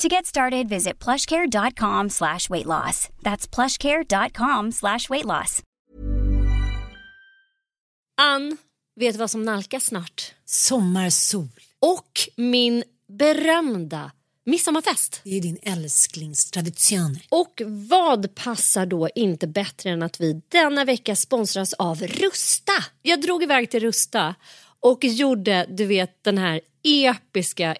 To get started, visit plushcare.com slash weight loss. That's plushcare.com slash weight loss. Ann, vet du vad som nalkas snart? Sommarsol. Och min berömda midsommarfest. Det är din älsklingstradition. Och vad passar då inte bättre än att vi denna vecka sponsras av Rusta? Jag drog iväg till Rusta och gjorde, du vet, den här episka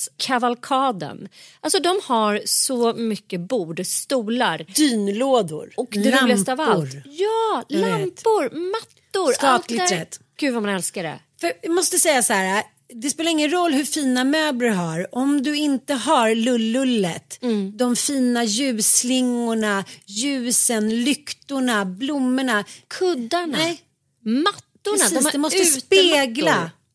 inköpskavalkaden. Alltså de har så mycket bord, stolar Dynlådor. och det lampor. roligaste av allt. Ja, Jag vet. lampor, mattor. Skatglittret. Gud vad man älskar det. För jag måste säga så här. Det spelar ingen roll hur fina möbler du har. Om du inte har lullullet. Mm. De fina ljusslingorna, ljusen, lyktorna, blommorna. Kuddarna, Nej, mattorna. precis. de det måste utemattor. spegla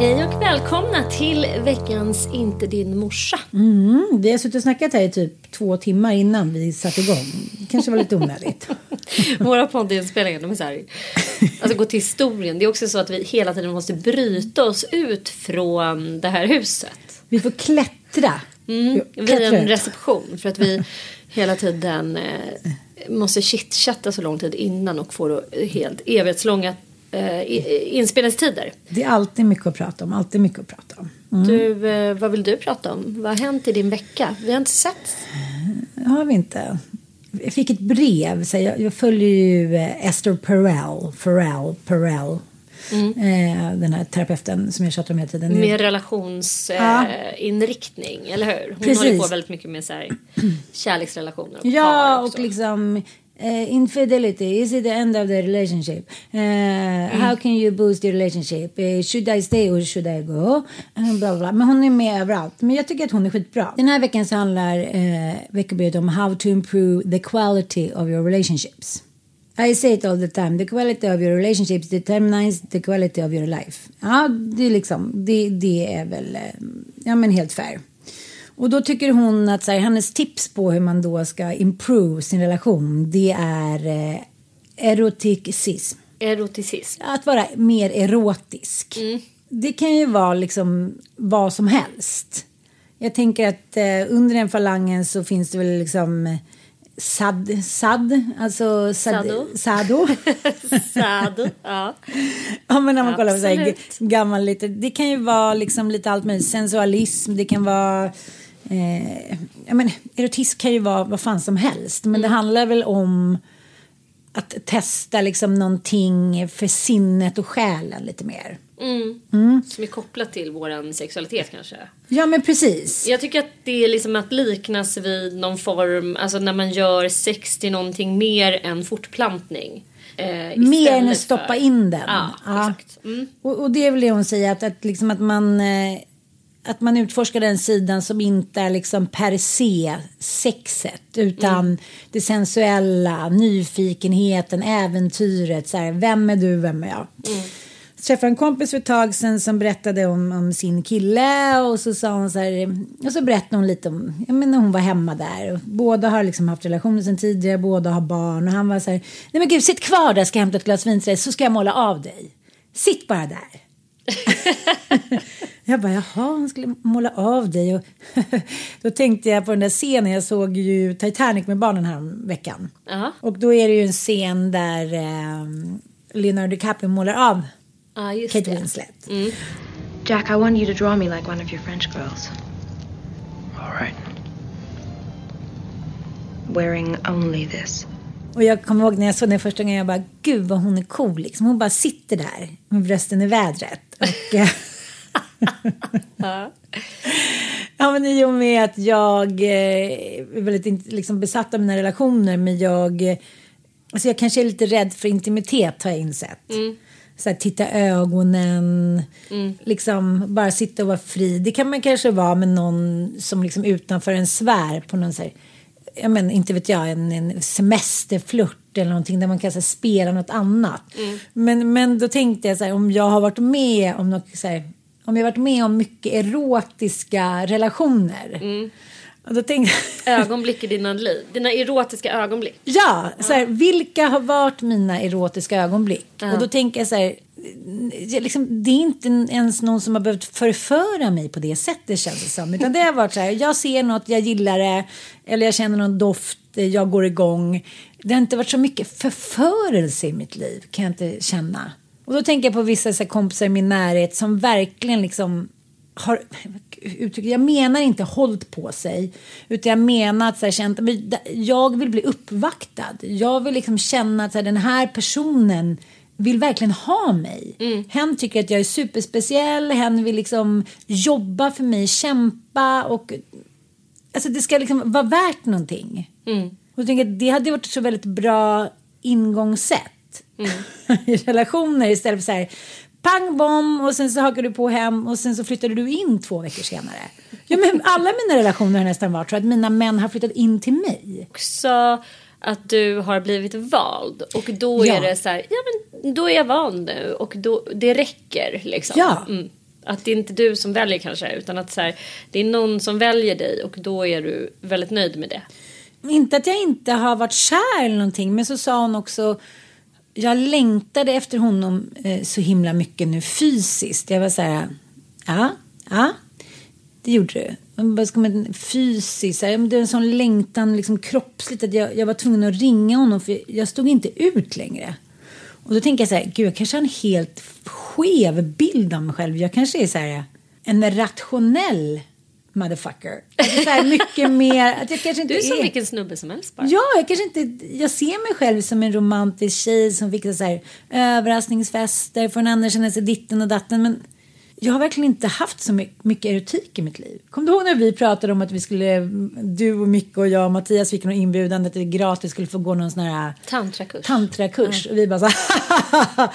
Hej och välkomna till veckans Inte din morsa. Mm, vi har suttit och snackat här i typ två timmar innan vi satte igång. kanske var lite onödigt. Våra poddinspelningar de är så här, alltså gå till historien. Det är också så att vi hela tiden måste bryta oss ut från det här huset. Vi får klättra. Mm, via en reception för att vi hela tiden eh, måste chitchatta så lång tid innan och får helt evighetslånga eh, inspelningstider. Det är alltid mycket att prata om. Alltid mycket att prata om. Mm. Du, eh, vad vill du prata om? Vad har hänt i din vecka? Vi har inte sett. Har vi inte. Jag fick ett brev. Så jag, jag följer ju eh, Esther Perel. Perel, Perel. Eh, den här terapeuten som jag tjatar om hela tiden. Med relationsinriktning, inriktning, eller hur? Hon Precis. håller på väldigt mycket med så här, kärleksrelationer och Ja, par och liksom uh, infidelity, is it the end of the relationship? Eh, How can you boost your relationship? uh, should I stay or should I go? uh, bla, bla. Men hon är med överallt. Men jag tycker att hon är skitbra. Den här veckan så handlar uh, veckobrevet om how to improve the quality of your relationships. I say it all the time. The quality of your relationships determines the quality of your life. Ja, det är liksom, det, det är väl, ja men helt fair. Och då tycker hon att så här, hennes tips på hur man då ska improve sin relation det är eh, eroticism. Eroticism. Att vara mer erotisk. Det kan ju vara liksom vad som helst. Jag tänker att eh, under den falangen så finns det väl liksom eh, sad, sad alltså sad, Sado. sado. Sad. ja. Ja, men när man kollar på så här, Absolut. gammal lite. Det kan ju vara liksom lite allt möjligt. Sensualism, det kan vara... Eh, ja, men, erotism kan ju vara vad fan som helst. Men det handlar väl om att testa liksom någonting för sinnet och själen lite mer. Som är kopplat till våran sexualitet kanske. Ja, men precis. Jag tycker att det är liksom att liknas vid någon form, alltså när man gör sex till någonting mer än fortplantning. Eh, Mer än att stoppa för- in den. Ja, exakt. Mm. Och, och det är väl det hon säger, att, att, liksom att man... Eh, att man utforskar den sidan som inte är liksom per se sexet utan Mm. det sensuella, nyfikenheten, äventyret. Så här, vem är du, vem är jag? Mm. Jag träffade en kompis för ett tag sedan som berättade om, om sin kille och så sa hon så här, och så berättade hon lite om, jag menar hon var hemma där båda har liksom haft relationer sedan tidigare, båda har barn och han var så här, nej men gud sitt kvar där ska jag hämta ett glas vin till dig så ska jag måla av dig. Sitt bara där. jag bara, jaha, han skulle måla av dig. Och då tänkte jag på den där scenen, jag såg ju Titanic med barnen här veckan. Ja. Och då är det ju en scen där eh, Leonardo DiCaprio målar av Ja, just Kate det. Winslet. Jack, I want you to draw me like one of your French girls. All right. Wearing only this. Och jag kommer ihåg när jag såg den första gången, jag bara, gud vad hon är cool liksom. Hon bara sitter där med brösten i vädret. Och, eh, ja, men i och med att jag eh, är väldigt liksom, besatt av mina relationer, men jag, alltså jag kanske är lite rädd för intimitet har jag insett. Så här, titta ögonen, liksom bara sitta och vara fri. Det kan man kanske vara med någon som liksom utanför en sfär på någon så här, jag men, inte vet jag, en, en semesterflört eller någonting där man kan så här, spela något annat. Men, men då tänkte jag så här, om jag har varit med om något så här, om jag har varit med om mycket erotiska relationer. Och då tänkte Ögonblick i dina liv. Dina erotiska ögonblick. Ja, så här, vilka har varit mina erotiska ögonblick? Och då tänker jag så här, jag liksom, det är inte ens någon som har behövt förföra mig på det sättet känns det som. Utan det har varit så här, jag ser något, jag gillar det, eller jag känner någon doft, jag går igång. Det har inte varit så mycket förförelse i mitt liv, kan jag inte känna. Och då tänker jag på vissa så här, kompisar i min närhet som verkligen liksom har uttryck, jag menar inte hållit på sig utan jag menar att så här, känt, jag vill bli uppvaktad. Jag vill liksom känna att så här, den här personen vill verkligen ha mig. Hen tycker att jag är superspeciell, hen vill liksom jobba för mig, kämpa och alltså det ska liksom vara värt någonting. Och jag tänker att det hade varit så väldigt bra ingångssätt i relationer istället för så här pang bom och sen så hakar du på hem och sen så flyttade du in två veckor senare. Ja men alla mina relationer har nästan varit så att mina män har flyttat in till mig. Också att du har blivit vald och då Ja. är det så här, ja men då är jag vald nu och då, det räcker liksom. Ja. Mm. Att det är inte du som väljer kanske utan att så här, det är någon som väljer dig och då är du väldigt nöjd med det. Inte att jag inte har varit kär eller någonting men så sa hon också jag längtade efter honom eh, så himla mycket nu fysiskt. Jag var så här, ja, ja, det gjorde du. Vad ska man, fysiskt, här, det är en sån längtan liksom kroppsligt att jag, jag var tvungen att ringa honom för jag stod inte ut längre. Och då tänker jag så här, gud jag kanske har en helt skev bild av mig själv. Jag kanske är så här en rationell motherfucker. Alltså så här, mycket mer, att jag kanske inte Du är som är... vilken snubbe som helst bara. Ja, jag kanske inte... Jag ser mig själv som en romantisk tjej som fixar så här överraskningsfester, får en annan känna sig ditten och datten. Men jag har verkligen inte haft så my- mycket erotik i mitt liv. Kommer du ihåg när vi pratade om att vi skulle, du och Micke och jag och Mattias fick någon inbjudan att vi gratis skulle få gå någon sån här Tantrakurs. tantrakurs. Och vi bara så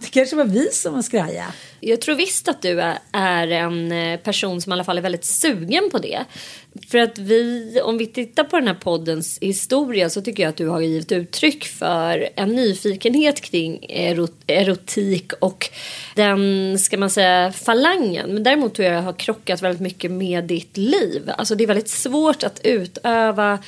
det kanske var vi som var skraja. Jag tror visst att du är, en eh, person som i alla fall är väldigt sugen på det. För att vi, om vi tittar på den här poddens historia så tycker jag att du har givit uttryck för en nyfikenhet kring erot, erotik och den, ska man säga, falangen. Men däremot tror jag att jag har krockat väldigt mycket med ditt liv. Alltså det är väldigt svårt att utöva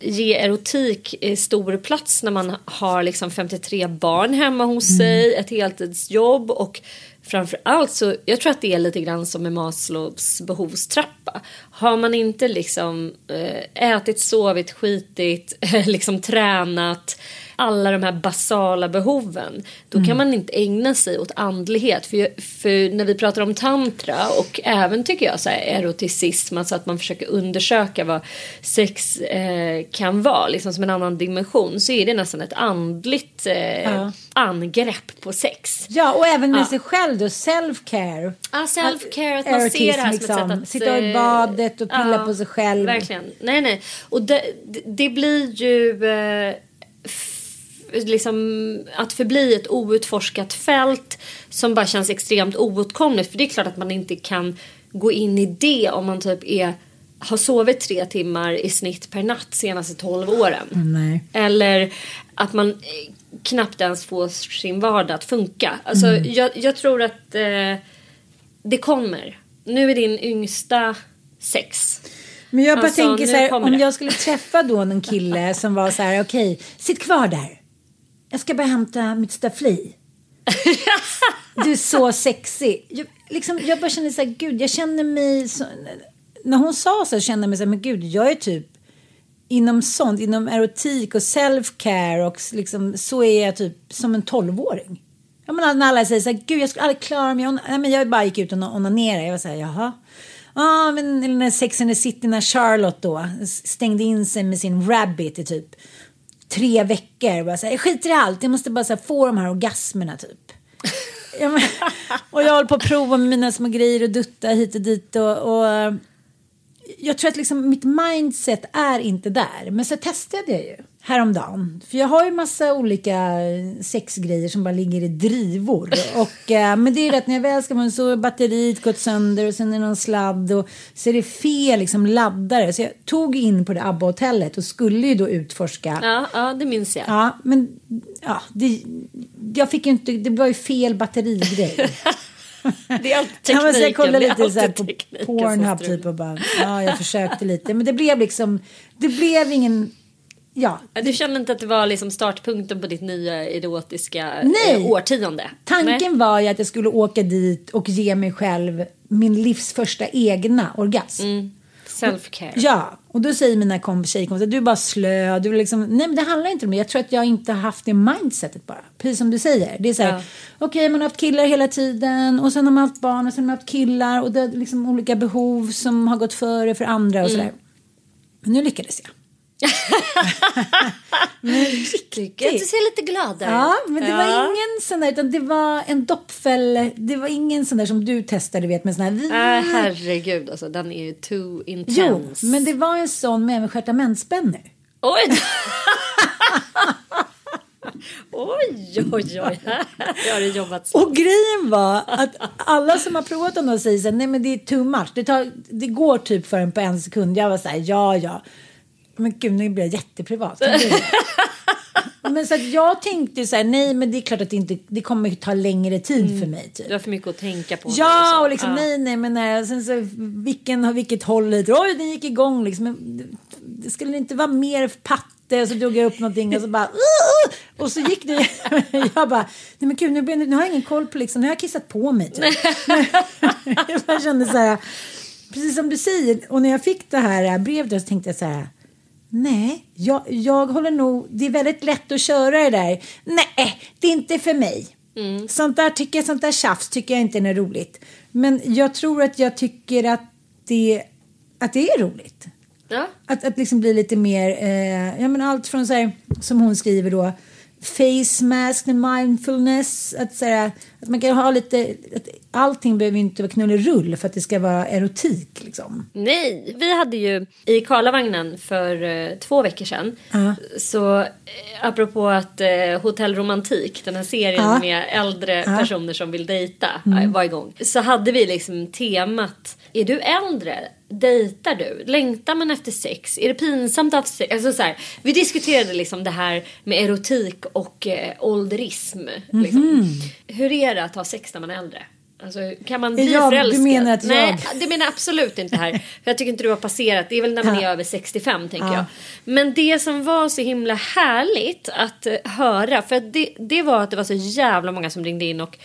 ge erotik eh, stor plats när man har liksom 53 barn hemma hos sig, ett heltidsjobb och framför allt så jag tror att det är lite grann som med Maslows behovstrappa. Har man inte liksom eh, ätit, sovit, skitit, liksom tränat alla de här basala behoven då kan man inte ägna sig åt andlighet. För, för när vi pratar om tantra och även tycker jag så här eroticism, alltså att man försöker undersöka vad sex eh, kan vara, liksom som en annan dimension, så är det nästan ett andligt eh, Ja. angrepp på sex. Ja, och även med Ja. sig själv då, self-care. Ja, self-care, att man Erotism, ser det här som liksom. ett sätt att... Sitta i eh, badet och pilla på sig själv. Verkligen. Nej, nej. Och det, det, blir ju... Eh, liksom att förbli ett outforskat fält som bara känns extremt oåtkomligt. För det är klart att man inte kan gå in i det om man typ är har sovit tre timmar i snitt per natt senaste 12 åren. Nej. Eller att man knappt ens får sin vardag att funka. Alltså, jag, jag tror att eh, det kommer. Nu är din yngsta sex. Men jag bara Alltså, tänker så här, om det. jag skulle träffa då någon kille som var så här, okej, sitt kvar där. Jag ska bara hämta mitt staffli. Du är så sexig. Jag, liksom, jag bara känner så här, gud, jag känner mig så, När hon sa så kände jag mig så här, men gud, jag är typ inom sånt, inom erotik och self-care och liksom, så är jag typ som en tolvåring. Ja, men när alla säger så här, gud jag skulle aldrig klara mig. Nej, men jag bara gick ut och onanerade. Jag var så här, jaha. Ja, men eller när Sex and the City när Charlotte då stängde in sig med sin rabbit i typ tre veckor. Bara så här, jag skiter i allt, jag måste bara här, få de här orgasmerna typ. Ja, men, och jag håller på att prova med mina små grejer och dutta hit och dit. Och, och jag tror att liksom mitt mindset är inte där. Men så testade jag ju häromdagen. För jag har ju massa olika sexgrejer som bara ligger i drivor. Och, eh, men det är ju rätt när jag väl ska man så batteriet gått sönder och sen är det någon sladd och så är det fel liksom laddare. Så jag tog in på det ABBA-hotellet och skulle ju då utforska. Ja, ja det minns jag. Ja, men ja, det, jag fick ju inte, det var ju fel batterigrej. Det är alltid Ja, men så jag tekniken. kollade lite så här på tekniken Pornhub typ och bara, ja jag försökte lite. Men det blev liksom, det blev ingen, ja. Du kände inte att det var liksom startpunkten på ditt nya erotiska Nej. eh, årtionde? Tanken Nej. var ju att jag skulle åka dit och ge mig själv min livs första egna orgasm. Mm. Self-care. Ja, och då säger mina komp- tjejkompisar du är bara slö. Du liksom, nej men det handlar inte om det. Jag tror att jag inte har haft det mindsetet bara. Precis som du säger. Det är så här, Ja. okej man har haft killar hela tiden och sen har man haft barn och sen har man haft killar och det är liksom olika behov som har gått före för andra och Mm. sådär. Men nu lyckades jag. Men du ser lite glad ut. Ja, men det var Ja. ingen sån där, utan det var en doppfäll. Det var ingen sån där som du testade, vet, med sån här. Äh, herregud, alltså den är ju too jo, intense. men det var en sån med stjärtamentsspänner. Oj! oj, oj, oj. Här har jobbat så. Och grejen var att alla som har provat dem säger så här, nej men det är too much. Det, tar, det går typ för en på en sekund. Jag var så här, ja, ja. Men gud, nu blir jag jätteprivat. Men så jag tänkte så här, nej men det är klart att det inte, det kommer ta längre tid för mig. Typ. Du har för mycket att tänka på. Ja, så. och liksom Ja. nej, nej, men nej. Sen så vilken vilket håll lite. Oj, den gick igång liksom. Men det- skulle inte vara mer patte och så drog jag upp någonting och så bara "Ugh!" och så gick det. jag bara, nej men gud, nu, nu har jag ingen koll på liksom, nu har jag kissat på mig. Typ. jag bara kände så här, precis som du säger, och när jag fick det här brevet så tänkte jag så här. Nej, jag, jag håller nog, det är väldigt lätt att köra det där. Nej, det är inte för mig. Sånt där tycker sånt där tjafs tycker jag inte är roligt. Men jag tror att jag tycker att det, att det är roligt. Ja. Att, att liksom bli lite mer, eh, ja men allt från så här, som hon skriver då, face mask mindfulness. Att, så här, att man kan ha lite, att allting behöver inte vara knullerull för att det ska vara erotik liksom. Nej, vi hade ju i Karlavagnen för eh, två veckor sedan. Ja. Så eh, apropå att eh, Hotell Romantik, den här serien Ja. med äldre Ja. personer som vill dejta, Mm. eh, var igång. Så hade vi liksom temat, är du äldre? Dejtar du? Längtar man efter sex? Är det pinsamt att ha sex? Alltså så här, vi diskuterade liksom det här med erotik och eh, ålderism. Liksom. Mhm. Hur är det att ha sex när man är äldre? Alltså, kan man bli Jag- du förälskad? menar att Nej, jag- det menar jag absolut inte här. För jag tycker inte du har passerat. Det är väl när man är Ja. över 65 tänker Ja. jag. Men det som var så himla härligt att eh, höra. För att det, det var att det var så jävla många som ringde in och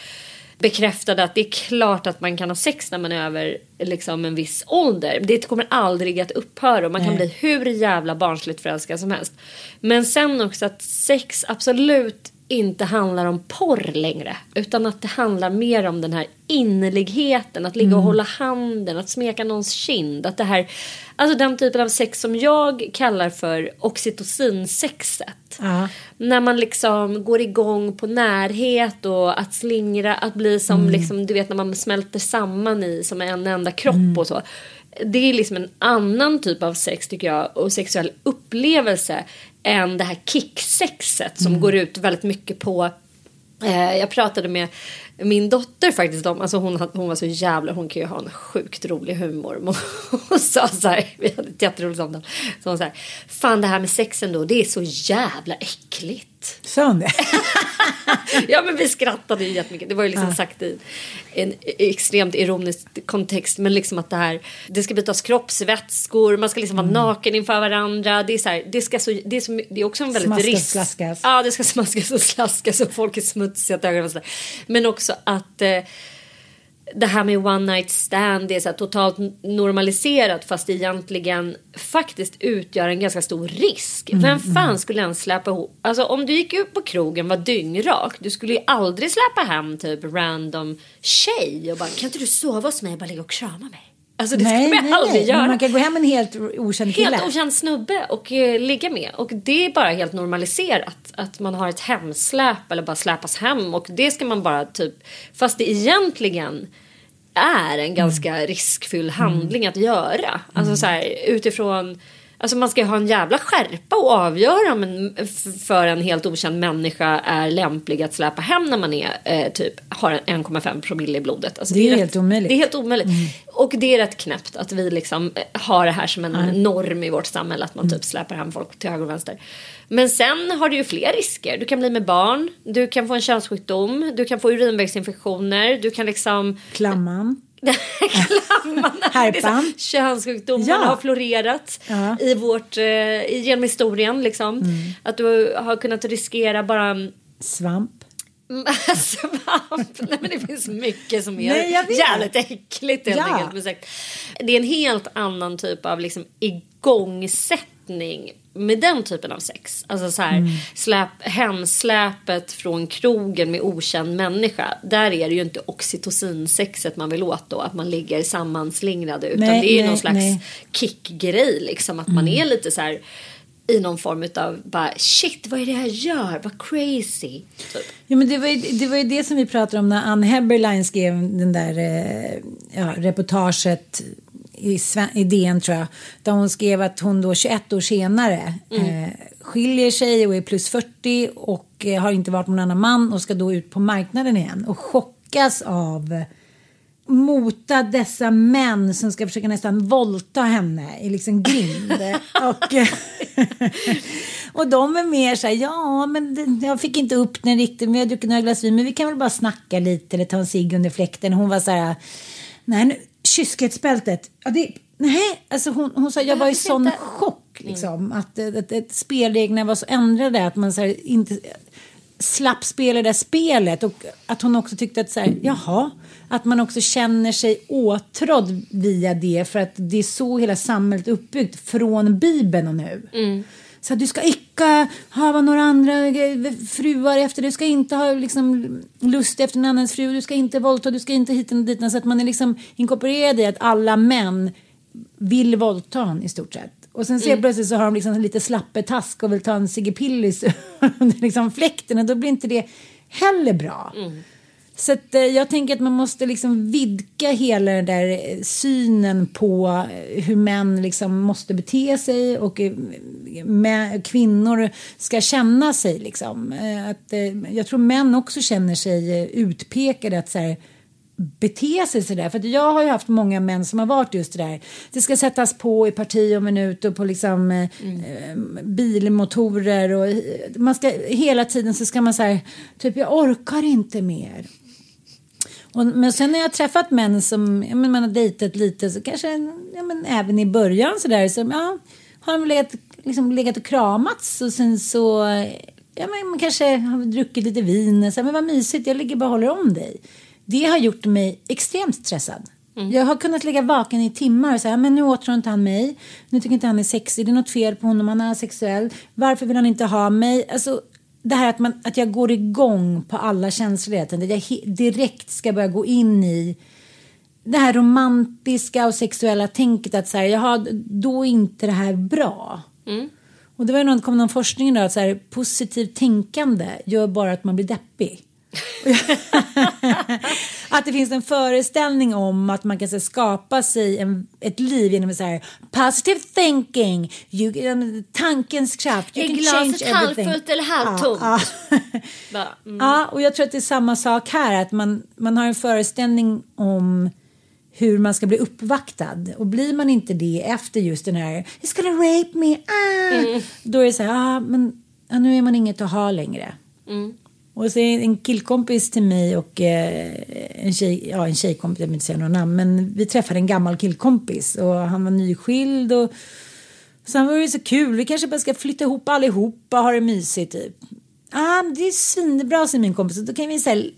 bekräftade att det är klart att man kan ha sex när man är över liksom, en viss ålder. Det kommer aldrig att upphöra och man kan Nej. bli hur jävla barnsligt förälskad som helst. Men sen också att sex absolut inte handlar om porr längre. Utan att det handlar mer om den här innerligheten. Att ligga och hålla handen, att smeka någons kind. Att det här, alltså den typen av sex som jag kallar för oxytocinsexet. Ja. När man liksom går igång på närhet och att slingra, att bli som liksom, du vet när man smälter samman i som en enda kropp och så. Det är liksom en annan typ av sex tycker jag och sexuell upplevelse än det här kicksexet som går ut väldigt mycket på Eh, jag pratade med min dotter faktiskt om, alltså hon, hon var så jävla, hon kan ju ha en sjukt rolig humor. Men Hon sa så här, vi hade ett jätteroligt samtal. Så hon så här, fan det här med sex ändå. det är så jävla äckligt. Sa hon det? ja men vi skrattade ju jättemycket. Det var ju liksom sagt i en extremt ironisk kontext. Men liksom att det här, det ska bytas kroppsvätskor, man ska liksom Mm. vara naken inför varandra. Det är, så här, det, ska så, det, är så, det är också en väldigt Smaskas, risk. slaskas. Ja det ska smaskas och slaskas och folk är smutsiga till ögonen. Men också att eh, det här med one night stand det är så här totalt normaliserat fast egentligen faktiskt utgör en ganska stor risk. Mm, Vem fan skulle ens släppa ihop? Alltså om du gick ut på krogen var dyngrak. Du skulle ju aldrig släppa hem typ random tjej och bara kan inte du sova hos mig och bara ligga och krama mig? Alltså det nej, skulle man nej, aldrig nej. göra. Men man kan gå hem med en helt okänd kille. Helt okänd snubbe och eh, ligga med. Och det är bara helt normaliserat. Att man har ett hemsläp eller bara släpas hem. Och det ska man bara typ. Fast det egentligen är en ganska riskfylld handling att göra. Alltså så här utifrån. Alltså man ska ha en jävla skärpa och avgöra om en, för en helt okänd människa är lämplig att släpa hem när man är eh, typ har en 1,5 promille i blodet. Alltså Det är rätt- helt omöjligt. Det är helt omöjligt. Och det är rätt knäppt att vi liksom eh, har det här som en norm i vårt samhälle att man typ släpar hem folk till höger och vänster. Men sen har du ju fler risker. Du kan bli med barn, du kan få en könssjukdom, du kan få urinvägsinfektioner, du kan liksom Klamman. Härpan. Könssjukdomarna Ja. har florerat Ja. i vårt, eh, genom historien liksom. Att du har kunnat riskera bara Svamp. svamp. Nej men det finns mycket som är Nej, jävligt äckligt helt Ja. enkelt. Det är en helt annan typ av liksom igångsättning med den typen av sex. Alltså så här, Mm. släp, hemsläpet från krogen med okänd människa. Där är det ju inte oxytocinsexet man vill åt då. Att man ligger sammanslingrade. Utan Nej, det är ju nej, någon slags nej. Mm. kickgrej liksom. Att man är lite så här i någon form av bara shit vad är det jag gör? Vad crazy. Typ. Ja, men det, var ju, det var ju det som vi pratade om när Ann Heberlein skrev den där eh, ja, reportaget i, DN tror jag. Där hon skrev att hon då 21 år senare eh, skiljer sig och är plus 40 och eh, har inte varit med någon annan man och ska då ut på marknaden igen och chockas av mota dessa män som ska försöka nästan våldta henne i liksom grind. och, och de är mer så här, ja men det, jag fick inte upp den riktigt, men jag har druckit några glas vin, men vi kan väl bara snacka lite eller ta en cigg under fläkten. Hon var så här, nej nu, kyskhetsbältet, ja det, nej, alltså hon, hon sa, jag var i sån chock liksom, att, att, att spelreglerna var så ändrade att man så här, inte slapp spela det där spelet. Och att hon också tyckte att så här, jaha, att man också känner sig åtrådd via det för att det är så hela samhället uppbyggt från Bibeln och nu. Så att du ska icke ha några andra fruar efter du ska inte ha liksom, lust efter en annans fru, du ska inte våldta, du ska inte hit och dit. Så att man är liksom inkorporerad i att alla män vill våldta honom i stort sett. Och sen ser plötsligt så har de liksom lite slappetask och vill ta en Sigge Pillis under liksom fläkten och då blir inte det heller bra. Så att, eh, jag tänker att man måste liksom vidga hela den där eh, synen på eh, hur män liksom måste bete sig och mä- kvinnor ska känna sig. Liksom. Att, jag tror män också känner sig utpekade att så här, bete sig sådär. För jag har ju haft många män som har varit just det där. Det ska sättas på i parti och minut och på liksom eh, bilmotorer och man ska hela tiden så ska man säga typ jag orkar inte mer. Och, men sen när jag träffat män som ja, men man har dejtat lite så kanske ja, men även i början så där så ja, har de legat, liksom, legat och kramats och sen så ja, men man kanske har druckit lite vin så här, men vad mysigt jag ligger bara och håller om dig. Det har gjort mig extremt stressad. Jag har kunnat ligga vaken i timmar och säga men nu åtrår inte han mig. Nu tycker inte han är sexig. Det är något fel på honom. Han är sexuell. Varför vill han inte ha mig? Alltså det här att, man, att jag går igång på alla känslor. Att jag direkt ska börja gå in i det här romantiska och sexuella tänket att så här, jaha, då är inte det här bra. Och det var ju någon, kom någon forskning då att så här, positivt tänkande gör bara att man blir deppig. att det finns en föreställning om att man kan så, skapa sig en, ett liv genom så här, positive thinking, you, um, tankens kraft. You Är glaset halvfullt eller halvtomt? Ja, ja. Mm. ja, och jag tror att det är samma sak här, att man, man har en föreställning om hur man ska bli uppvaktad. Och blir man inte det efter just den här He's gonna rape me, ah! Då är det så här, ah, men ja, nu är man inget att ha längre. Och så är en killkompis till mig och eh, en, tjej, ja, en tjejkompis, jag vill inte säga några namn, men vi träffade en gammal killkompis och han var nyskild och sen var det så kul, vi kanske bara ska flytta ihop allihopa och ha det mysigt typ. Ja, ah, det är svinbra, säger min kompis, då kan vi så här,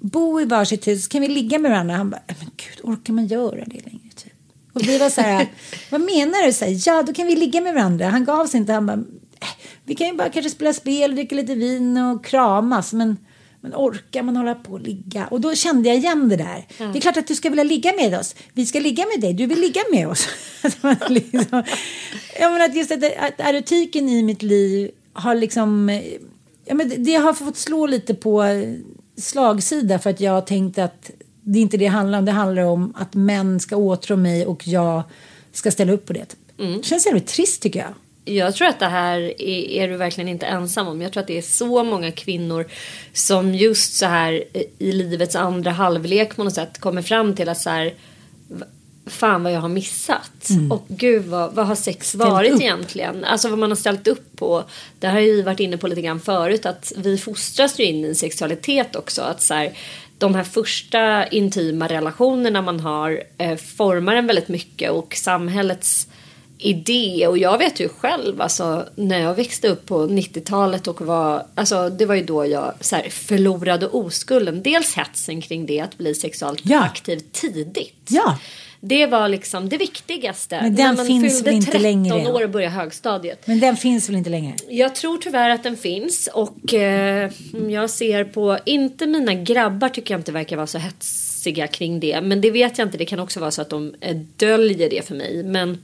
bo i varsitt hus, kan vi ligga med varandra. Han bara, men gud, orkar man göra det längre? Typ. Och vi var så här, vad menar du? Så här, ja, då kan vi ligga med varandra. Han gav sig inte, han bara, vi kan ju bara kanske spela spel, dricka lite vin och kramas, men men orkar man hålla på och ligga? Och då kände jag igen det där. Det är klart att du ska vilja ligga med oss. Vi ska ligga med dig. Du vill ligga med oss. Liksom, jag menar att just att, att erotiken i mitt liv har liksom... Ja, men det- det har fått slå lite på slagsida för att jag har tänkt att det är inte det det handlar om. Det handlar om att män ska åtrå mig och jag ska ställa upp på det. Det känns jävligt trist tycker jag. Jag tror att det här är, är du verkligen inte ensam om. Jag tror att det är så många kvinnor som just så här i livets andra halvlek på något sätt kommer fram till att så här "V- Fan vad jag har missat. Och gud vad, vad har sex varit upp. egentligen? Alltså vad man har ställt upp på. Det har ju varit inne på lite grann förut. Att vi fostras ju in i sexualitet också. Att så här, de här första intima relationerna man har eh, formar en väldigt mycket. Och samhällets idé och jag vet ju själv alltså när jag växte upp på 90-talet och var alltså det var ju då jag så här, förlorade oskulden dels hetsen kring det att bli sexuellt Ja. aktiv tidigt Ja. det var liksom det viktigaste Men den när man finns fyllde väl inte 13 längre? år och började högstadiet Men den finns väl inte längre? jag tror tyvärr att den finns och eh, jag ser på, inte mina grabbar tycker jag inte verkar vara så hetsiga kring det. Men det vet jag inte, det kan också vara så att de eh, döljer det för mig. Men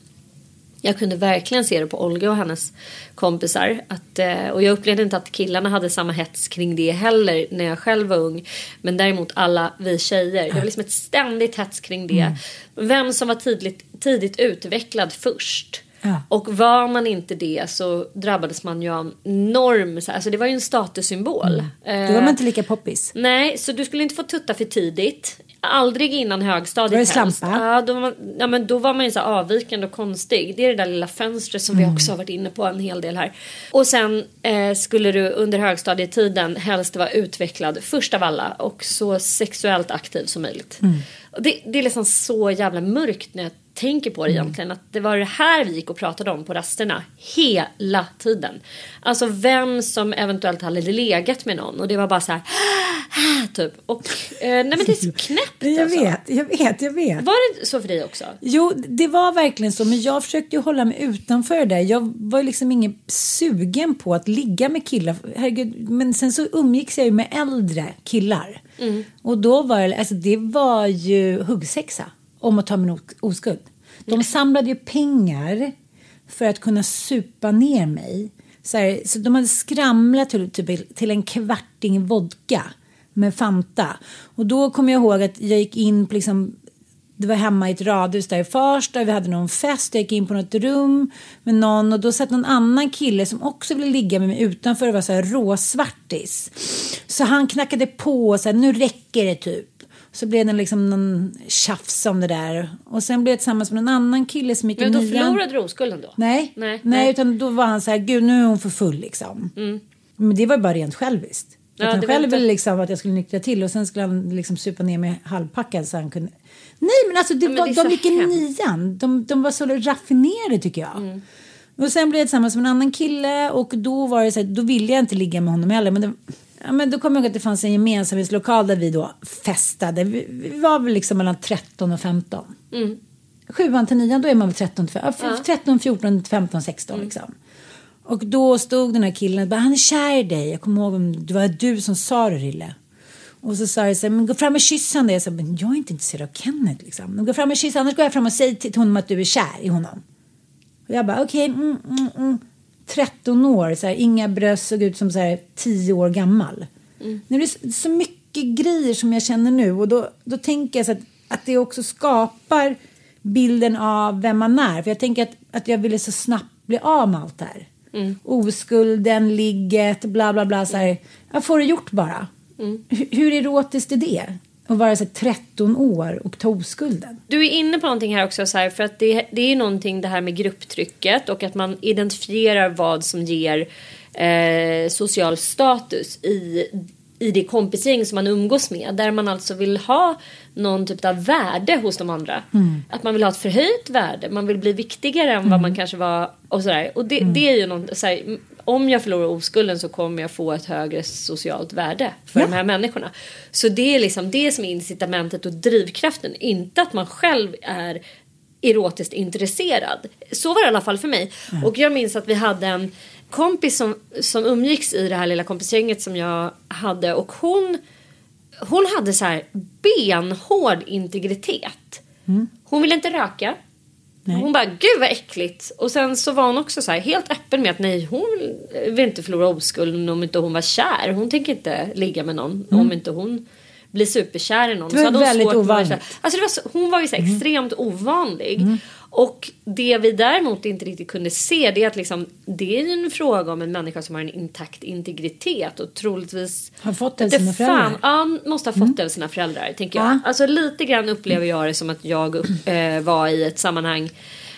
jag kunde verkligen se det på Olga och hennes kompisar. Att, eh, och jag upplevde inte att killarna hade samma hets kring det heller när jag själv var ung. Men däremot alla vi tjejer. Det var liksom ett ständigt hets kring det. Vem som var tidigt, tidigt utvecklad först. Ja. Och var man inte det så drabbades man ju av här- alltså det var ju en statussymbol. Då var man inte lika poppis. Nej, så du skulle inte få tutta för tidigt. Aldrig innan högstadiet Var det helst. slampa? Ja, då ja, men då var man ju så avvikande och konstig. Det är det där lilla fönstret som Mm. vi också har varit inne på en hel del här. Och sen eh, skulle du under högstadietiden helst vara utvecklad först av alla och så sexuellt aktiv som möjligt. Mm. Det, det är liksom så jävla mörkt när jag tänker på det Mm. egentligen. Att det var det här vi gick och pratade om på rasterna hela tiden. Alltså vem som eventuellt hade legat med någon och det var bara så här typ. Och eh, nej men det är så knäppt Jag alltså. vet, jag vet, jag vet. Var det så för dig också? Jo, det var verkligen så, men jag försökte ju hålla mig utanför det där. Jag var liksom ingen sugen på att ligga med killar. Herregud, men sen så umgicks jag ju med äldre killar. Och då var det, alltså det var ju huggsexa om att ta min oskuld. De samlade ju pengar för att kunna supa ner mig. Så, här, så de hade skramlat till, typ, till en kvarting vodka med Fanta. Och då kommer jag ihåg att jag gick in på liksom det var hemma i ett radhus där i Farsta. Vi hade någon fest. Jag gick in på något rum med någon och då satt någon annan kille som också ville ligga med mig utanför och var så här råsvartis. Så han knackade på och sa nu räcker det typ. Så blev det liksom någon tjafs om det där. Och sen blev jag tillsammans med en annan kille som gick i Men då nian. förlorade du oskulden då? Nej. Nej, Nej, utan då var han så här, gud nu är hon för full liksom. Men det var bara rent själviskt. Mm. Ja, han det själv ville liksom att jag skulle nyktra till och sen skulle han liksom supa ner mig halvpackad så han kunde... Nej men alltså det Ja, men var, det är de gick i nian. De, de var så raffinerade tycker jag. Mm. Och sen blev jag tillsammans med en annan kille och då var det så här, då ville jag inte ligga med honom heller. Men, det, ja, men då kom jag ihåg att det fanns en gemensamhetslokal där vi då festade. Vi, vi var väl liksom mellan 13 och 15. Mm. Sjuan till nian då är man väl 13, till- ja, f- 13 14, 15, 16 Mm. liksom. Och då stod den här killen och han är kär i dig. Jag kommer ihåg om det var du som sa det Rille. Och så sa jag så här, men gå fram och kyss honom. Jag sa, men jag är inte intresserad av Kenneth liksom. Men gå fram och kyss annars går jag fram och säger till honom att du är kär i honom. Och jag bara, okej, mm, mm, mm. 13 år, så här, inga bröst, såg ut som så här, 10 år gammal. Mm. Det blev så- mycket mycket grejer som jag känner nu och då, då tänker jag så att, att det också skapar bilden av vem man är. För jag tänker att, att jag ville så snabbt bli av med allt det här. Mm. Oskulden, ligget, bla bla bla. Så här. Jag får det gjort bara. Mm. Hur, hur erotiskt är det? Och vara så här, 13 år och ta oskulden. Du är inne på någonting här också, så här, för att det, det är någonting det här med grupptrycket och att man identifierar vad som ger eh, social status i, i det kompisgäng som man umgås med. Där man alltså vill ha någon typ av värde hos de andra. Att man vill ha ett förhöjt värde, man vill bli viktigare än vad man kanske var och sådär. Och det, det är ju något, här, om jag förlorar oskulden så kommer jag få ett högre socialt värde för Ja. de här människorna. Så det är liksom det som är incitamentet och drivkraften. Inte att man själv är erotiskt intresserad. Så var det i alla fall för mig. Och jag minns att vi hade en kompis som, som umgicks i det här lilla kompisgänget som jag hade och hon hon hade så här benhård integritet. Hon ville inte röka. Hon bara, gud vad äckligt. Och sen så var hon också så här helt öppen med att nej, hon vill inte förlora oskulden om inte hon var kär. Hon tänker inte ligga med någon om inte hon blir superkär i någon. Det var Så väldigt ovanligt. Alltså var så, hon var ju så här extremt ovanlig. Och det vi däremot inte riktigt kunde se det är att liksom, det är en fråga om en människa som har en intakt integritet och troligtvis Har fått det av sina fan, föräldrar. Ja, måste ha fått det av sina föräldrar. Tänker jag. Ja. Alltså lite grann upplever jag det som att jag eh, var i ett sammanhang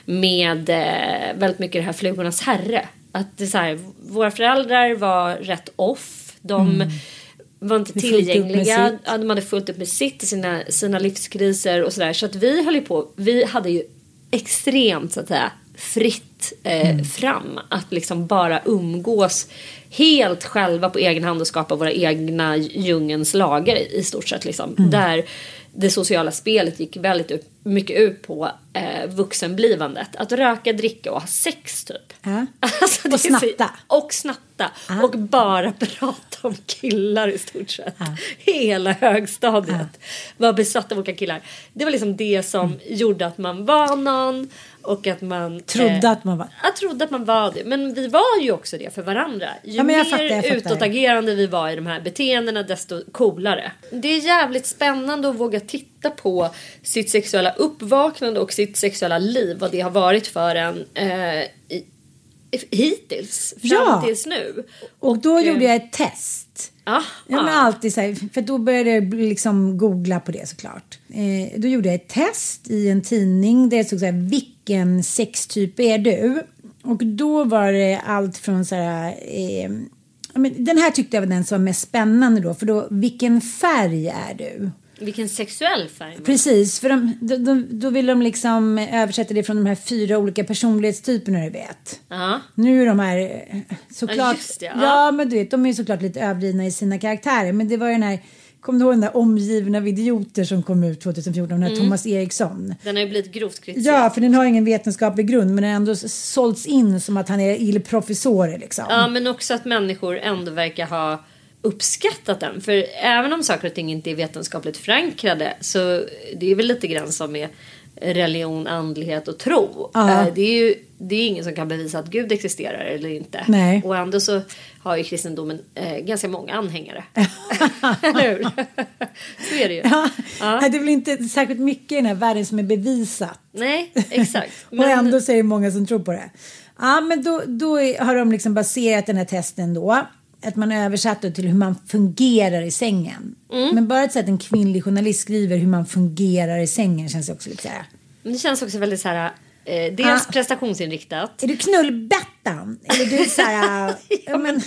med eh, väldigt mycket det här flugornas herre. Att det så här, våra föräldrar var rätt off. De var inte tillgängliga. Ja, de hade fullt upp med sitt sina, sina livskriser och sådär. Så att vi höll ju på. Vi hade ju extremt så att säga fritt eh, fram. Att liksom bara umgås helt själva på egen hand och skapa våra egna djungens lagar i, i stort sett. Liksom. Där det sociala spelet gick väldigt upp, mycket ut på eh, vuxenblivandet. Att röka, dricka och ha sex typ. Ja. Alltså, Och är så- snatta. Och snatta. Och bara prata om killar i stort sett. Hela högstadiet var besatt av olika killar. Det var liksom det som Mm. gjorde att man var någon. Och att man Trodde att man var- Jag trodde att man var det. Men vi var ju också det för varandra. Ju Ja, mer fattar, fattar. utåtagerande vi var i de här beteendena desto coolare. Det är jävligt spännande att våga titta på sitt sexuella uppvaknande och sitt sexuella liv. Vad det har varit för en eh, i, hittills. Fram Ja. tills nu. Och då eh, gjorde jag ett test. Ja, Ja, men alltid så här, för då började jag liksom googla på det såklart. Eh, då gjorde jag ett test i en tidning där det stod så här, vilken sextyp är du? Och då var det allt från så här, eh, den här tyckte jag var den som var mest spännande då, för då, vilken färg är du? Vilken sexuell färg. Precis, för de, då, då, då vill de liksom översätta det från de här fyra olika personlighetstyperna du vet. Ja. Nu är de här eh, såklart, Ja, det, ja. ja. men du vet, de är såklart lite överdrivna i sina karaktärer. Men det var ju den här, kommer du ihåg den där omgivna av idioter som kom ut 2014, den här Mm. Thomas Eriksson? Den har ju blivit grovt kritiserad. Ja, för den har ingen vetenskaplig grund men den har ändå sålts in som att han är il professore liksom. Ja, men också att människor ändå verkar ha uppskattat den. För även om saker och ting inte är vetenskapligt förankrade så det är väl lite grann som med religion, andlighet och tro. Ja. Eh, Det är ju det är ingen som kan bevisa att Gud existerar eller inte. Nej. Och ändå så har ju kristendomen eh, ganska många anhängare. eller hur? så är det ju. Ja, Ja. Det är väl inte särskilt mycket i den här världen som är bevisat. Nej, exakt. Och ändå så är det många som tror på det. Ja, men då, då är- har de liksom baserat den här testen då. Att man har översatt det till hur man fungerar i sängen. Mm. Men bara att säga att en kvinnlig journalist skriver hur man fungerar i sängen känns också lite så här. Men det känns också väldigt så här. Eh, dels Ja. prestationsinriktat. Är du knullbettan? Eller du så här... ja, men,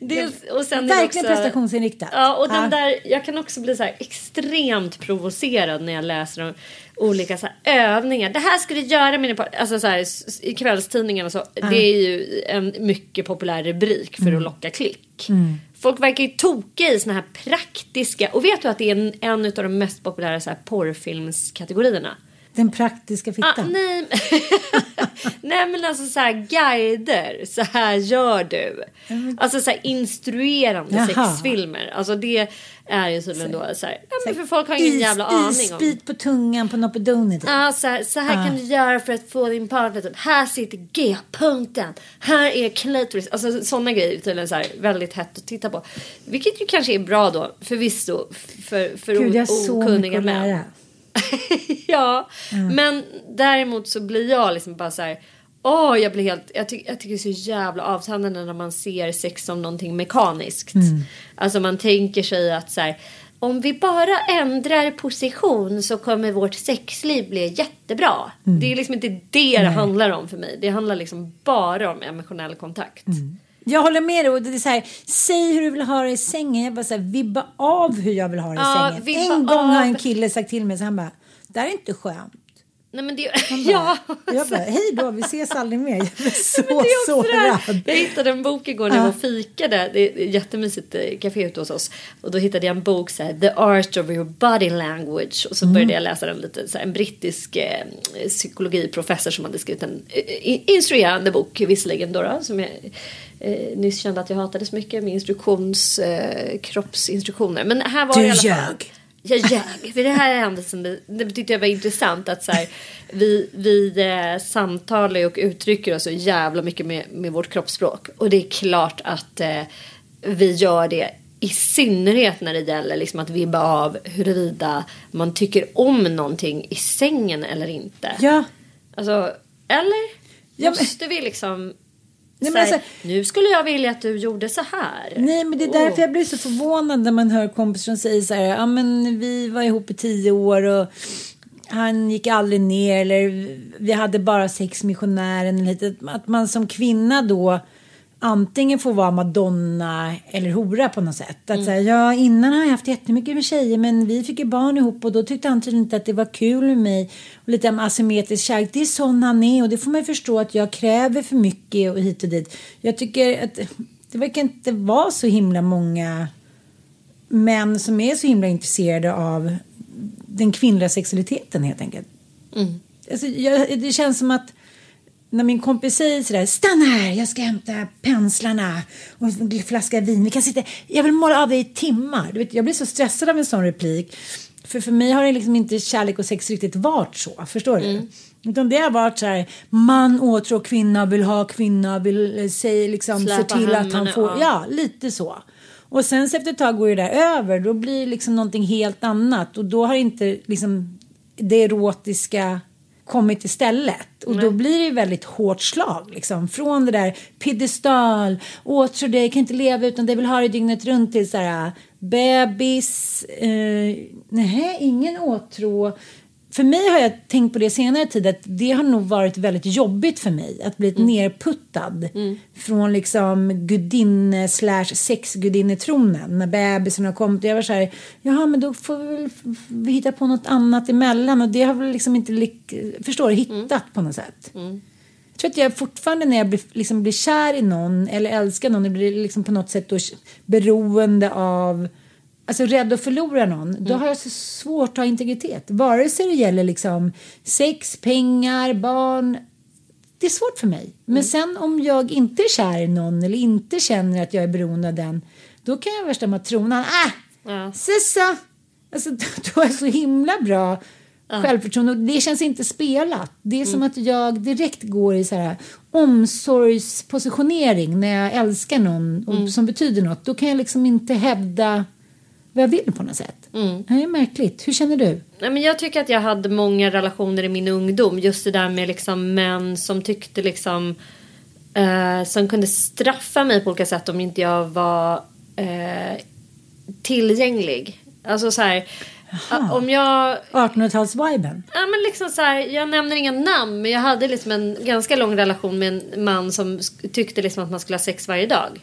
Dels, och sen verkligen också- prestationsinriktat. Ja, och den Ja. där, jag kan också bli så här extremt provocerad när jag läser om olika så här övningar. Det här ska du göra med Alltså så här, i kvällstidningarna så. Det är ju en mycket populär rubrik för Mm. att locka klick. Folk verkar ju toka i såna här praktiska. Och vet du att det är en, en av de mest populära så här porrfilmskategorierna? Den praktiska Ah, fittan. nej. nej men alltså så här guider. Så här gör du. Alltså så här instruerande Jaha. sexfilmer. Alltså det är ju tydligen då så här. Ja, men för folk har ingen jävla aning om. Isbit på tungan på Nopedoni. Typ. Ja, så här, så här kan du göra för att få din partner. Typ. Här sitter G-punkten. Här är klitoris. Alltså sådana grejer tydligen så här, väldigt hett att titta på. Vilket ju kanske är bra då förvisso för, för Gud, okunniga män. ja, men däremot så blir jag liksom bara så här. Åh, jag blir helt, jag, ty- jag tycker det är så jävla avtändande när man ser sex som någonting mekaniskt. Alltså man tänker sig att så här, om vi bara ändrar position så kommer vårt sexliv bli jättebra. Det är liksom inte det det handlar om för mig. Det handlar liksom bara om emotionell kontakt. Jag håller med dig. Och det är så här, säg hur du vill ha det i sängen. Jag bara så här, vibba av hur jag vill ha det i Ja, sängen. En gång har en av. kille sagt till mig så han bara, det här är inte skönt. Nej men det, bara, ja. Jag bara, hej då, vi ses aldrig mer. Jag blev så Men det är sårad. Jag hittade en bok igår när jag var fikade. Det är ett jättemysigt eh, café ute hos oss. Och då hittade jag en bok så här, The Art of Your Body Language. Och så började jag läsa den lite. Så här, en brittisk eh, psykologiprofessor som hade skrivit en eh, i- instruerande bok visserligen då. då som jag eh, nyss kände att jag hatade så mycket med instruktions, eh, kroppsinstruktioner. Men här var Du det i alla fall. ljög. Jag ljög. För det här är händelsen, det, tyckte jag var intressant att så här, vi, vi eh, samtalar och uttrycker oss så jävla mycket med, med vårt kroppsspråk. Och det är klart att eh, vi gör det i synnerhet när det gäller liksom att vibba av huruvida man tycker om någonting i sängen eller inte. Ja, Alltså, eller? Ja, men- Måste vi liksom... Nej, men alltså- nu skulle jag vilja att du gjorde så här. nej men det är därför jag blir så förvånad när man hör kompisar som säger så här, ja men vi var ihop i tio år och han gick aldrig ner eller vi hade bara sex missionären. eller lite. Att man som kvinna då antingen får vara madonna eller hora på något sätt. Att säga, ja innan har jag haft jättemycket med tjejer men vi fick ju barn ihop och då tyckte han tydligen inte att det var kul med mig. Och lite om asymmetrisk kärlek, det är sån han är och det får man ju förstå att jag kräver för mycket och hit och dit. Jag tycker att det verkar inte vara så himla många män som är så himla intresserade av den kvinnliga sexualiteten helt enkelt. Alltså, jag, det känns som att när min kompis säger sådär, stanna här, jag ska hämta penslarna och en flaska vin. Vi kan sitta, jag vill måla av dig i timmar. Du vet, jag blir så stressad av en sån replik. För för mig har det liksom inte kärlek och sex riktigt varit så, förstår du? Utan det har varit så här, man åtrår kvinna, vill ha kvinna, vill eh, säga liksom, se till att han får, ja. ja lite så. Och sen så efter ett tag går det där över, då blir det liksom någonting helt annat och då har inte liksom det erotiska kommit istället. Och då blir det ju väldigt hårt slag liksom. Från det där piedestal, åtrå dig, kan inte leva utan det vill ha dig dygnet runt till så här bebis, eh, nej ingen åtrå. För mig har jag tänkt på det senare tid att det har nog varit väldigt jobbigt för mig att bli nerputtad från liksom gudinne slash sexgudinnetronen när bebisen har kommit. Jag var så här, jaha men då får vi väl f- hitta på något annat emellan. Och det har väl liksom inte förstår du, hittat på något sätt. Jag tror att jag fortfarande när jag blir, liksom blir kär i någon eller älskar någon, jag blir liksom på något sätt då beroende av Alltså rädd att förlora någon, då har jag så svårt att ha integritet. Vare sig det gäller liksom sex, pengar, barn. Det är svårt för mig. Men sen om jag inte är kär i någon eller inte känner att jag är beroende av den, då kan jag värsta matronan, ah, Ja. sissa. Alltså då jag så himla bra självförtroende och det känns inte spelat. Det är som att jag direkt går i så här omsorgspositionering när jag älskar någon och, som betyder något. Då kan jag liksom inte hävda vad jag vill på något sätt. Det är märkligt. Hur känner du? Nej, men jag tycker att jag hade många relationer i min ungdom. Just det där med liksom män som tyckte liksom eh, som kunde straffa mig på olika sätt om inte jag var eh, tillgänglig. Alltså så här. eh, Om jag 1800-talsviben? Ja men liksom så här, jag nämner inga namn men jag hade liksom en ganska lång relation med en man som tyckte liksom att man skulle ha sex varje dag.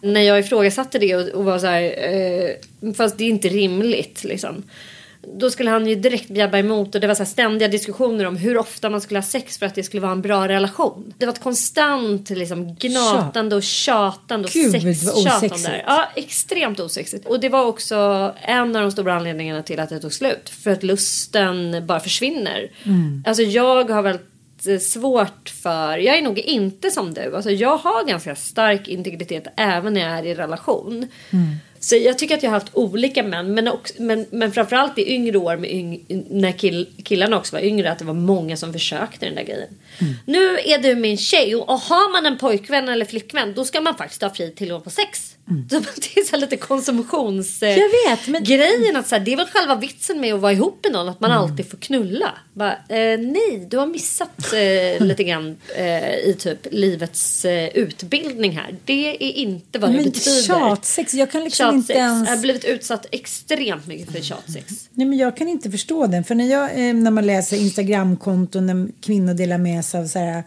När jag ifrågasatte det och, och var så här, eh, fast det är inte rimligt liksom. Då skulle han ju direkt bjabba emot och det var så ständiga diskussioner om hur ofta man skulle ha sex för att det skulle vara en bra relation. Det var ett konstant liksom, gnatande och tjatande och Gud, vad sextjat om osexigt. det här. Ja, extremt osexigt. Och det var också en av de stora anledningarna till att det tog slut. För att lusten bara försvinner. Mm. Alltså jag har eh, svårt för, jag är nog inte som du. Alltså jag har ganska stark integritet även när jag är i relation. Mm. Så jag tycker att jag har haft olika män. Men, också, men, men framförallt i yngre år med yng, när kill, killarna också var yngre. Att det var många som försökte den där grejen. Mm. Nu är du min tjej och har man en pojkvän eller flickvän då ska man faktiskt ha fri tillgång på sex. Så det är så lite konsumtions... Mm. Jag vet, men- Grejen att så här, det är väl själva vitsen med att vara ihop med någon. Att man Mm. alltid får knulla. Bara, eh, nej, du har missat eh, lite grann eh, i typ livets eh, utbildning här. Det är inte vad det Men betyder. tjatsex, jag kan liksom Tjatsex. inte ens... Jag har blivit utsatt extremt mycket för tjatsex. Nej, men jag kan inte förstå den. För när, jag, eh, när man läser Instagramkonton när kvinnor delar med sig av så här.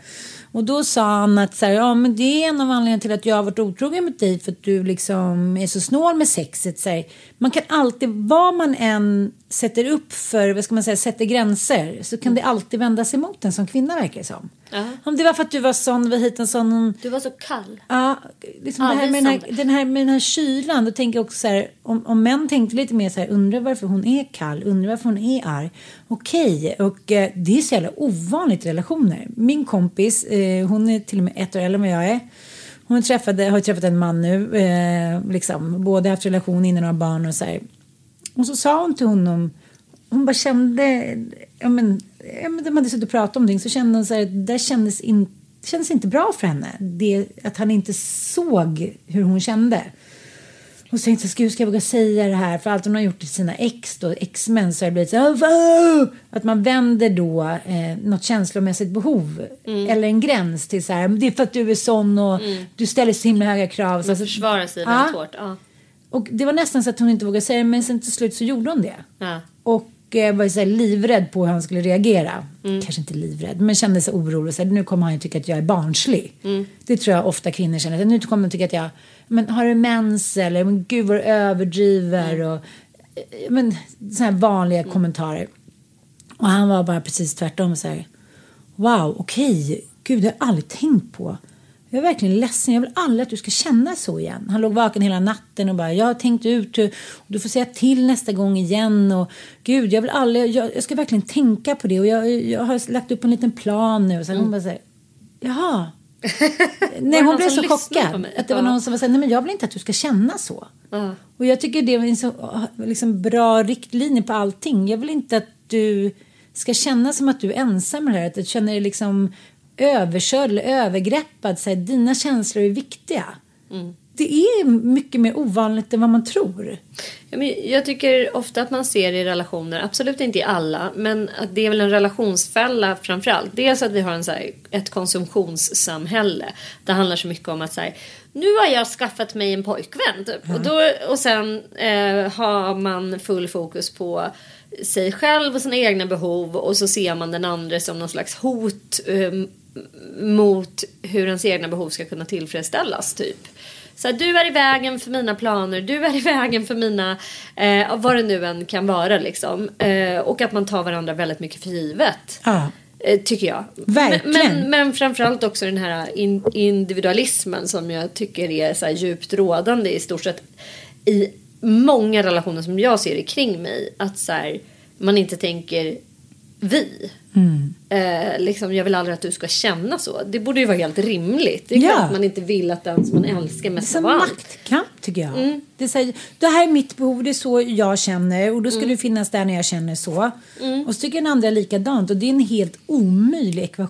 Och då sa han att så här, ja, men det är en av anledningarna till att jag har varit otrogen mot dig för att du liksom är så snål med sexet. Så här. Man kan alltid, vad man än sätter upp för, vad ska man säga, sätter gränser så kan det alltid vända sig mot en som kvinna verkar det som. Ja. Om det var för att du var sån, var hit en sån Du var så kall. Ja, liksom det här med den, här, den, här, med den här kylan. Då tänker jag också så här, om, om män tänkte lite mer så här, undrar varför hon är kall, undrar varför hon är arg. Okej, och eh, det är så jävla ovanligt i relationer. Min kompis, eh, hon är till och med ett år äldre än vad jag är. Hon träffade, har träffat en man nu, eh, liksom, både haft relation innan och har barn och så här. Och så sa hon till honom, hon bara kände, ja men, ja, men de hade suttit och pratat om det, så kände hon så här, det där kändes, in, kändes inte bra för henne. Det, att han inte såg hur hon kände. Och så tänkte jag, "Ska- hur ska jag våga säga det här? För allt hon har gjort till sina ex då, ex-män så har det blivit så här, att man vänder då eh, något känslomässigt behov eller en gräns till så här, det är för att du är sån och du ställer så himla höga krav. Så Man försvarar sig väldigt hårt. Ja. Och det var nästan så att hon inte vågade säga det, men sen till slut så gjorde hon det. Ja. Och eh, var så här livrädd på hur han skulle reagera. Kanske inte livrädd, men kände sig orolig. Så här, nu kommer han ju tycka att jag är barnslig. Det tror jag ofta kvinnor känner. Så Nu kommer han tycka att jag men, har du mens eller men gud vad du överdriver. Och, eh, men, så här vanliga kommentarer. Och han var bara precis tvärtom. Så här, wow, okej, gud det har jag aldrig tänkt på. Jag är verkligen ledsen, jag vill aldrig att du ska känna så igen. Han låg vaken hela natten och bara, jag har tänkt ut hur, du får säga till nästa gång igen. Och gud, jag vill aldrig, jag, jag ska verkligen tänka på det och jag, jag har lagt upp en liten plan nu. Och sen hon bara säger, jaha. Nej, hon blev så chockad. Att det var Ja. någon som var så här, nej men jag vill inte att du ska känna så. Ja. Och jag tycker det är en så liksom, bra riktlinje på allting. Jag vill inte att du ska känna som att du är ensam med det här. Att du känner dig liksom överkörd eller övergreppad. Så här, dina känslor är viktiga. Det är mycket mer ovanligt än vad man tror. Ja, men jag tycker ofta att man ser i relationer, absolut inte i alla, men att det är väl en relationsfälla framförallt. Dels att vi har en, så här, ett konsumtionssamhälle. Det handlar så mycket om att så här, nu har jag skaffat mig en pojkvän. Typ. Och, då, och sen eh, har man full fokus på sig själv och sina egna behov och så ser man den andra som någon slags hot eh, mot hur ens egna behov ska kunna tillfredsställas typ. Så här, du är i vägen för mina planer, du är i vägen för mina, eh, vad det nu än kan vara liksom. Eh, och att man tar varandra väldigt mycket för givet. Ja. Eh, tycker jag. Verkligen. Men, men, men framförallt också den här in, individualismen som jag tycker är så djupt rådande i stort sett i många relationer som jag ser kring mig. Att så här, man inte tänker vi. Mm. Eh, liksom, jag vill aldrig att du ska känna så. Det borde ju vara helt rimligt. Det är Ja. klart att man inte vill att den som man älskar Det är mest av allt. maktkamp tycker jag. Mm. Det, är här, det här är mitt behov, det är så jag känner och då ska Mm. du finnas där när jag känner så. Och så tycker den andra likadant och det är en helt omöjlig ekvation.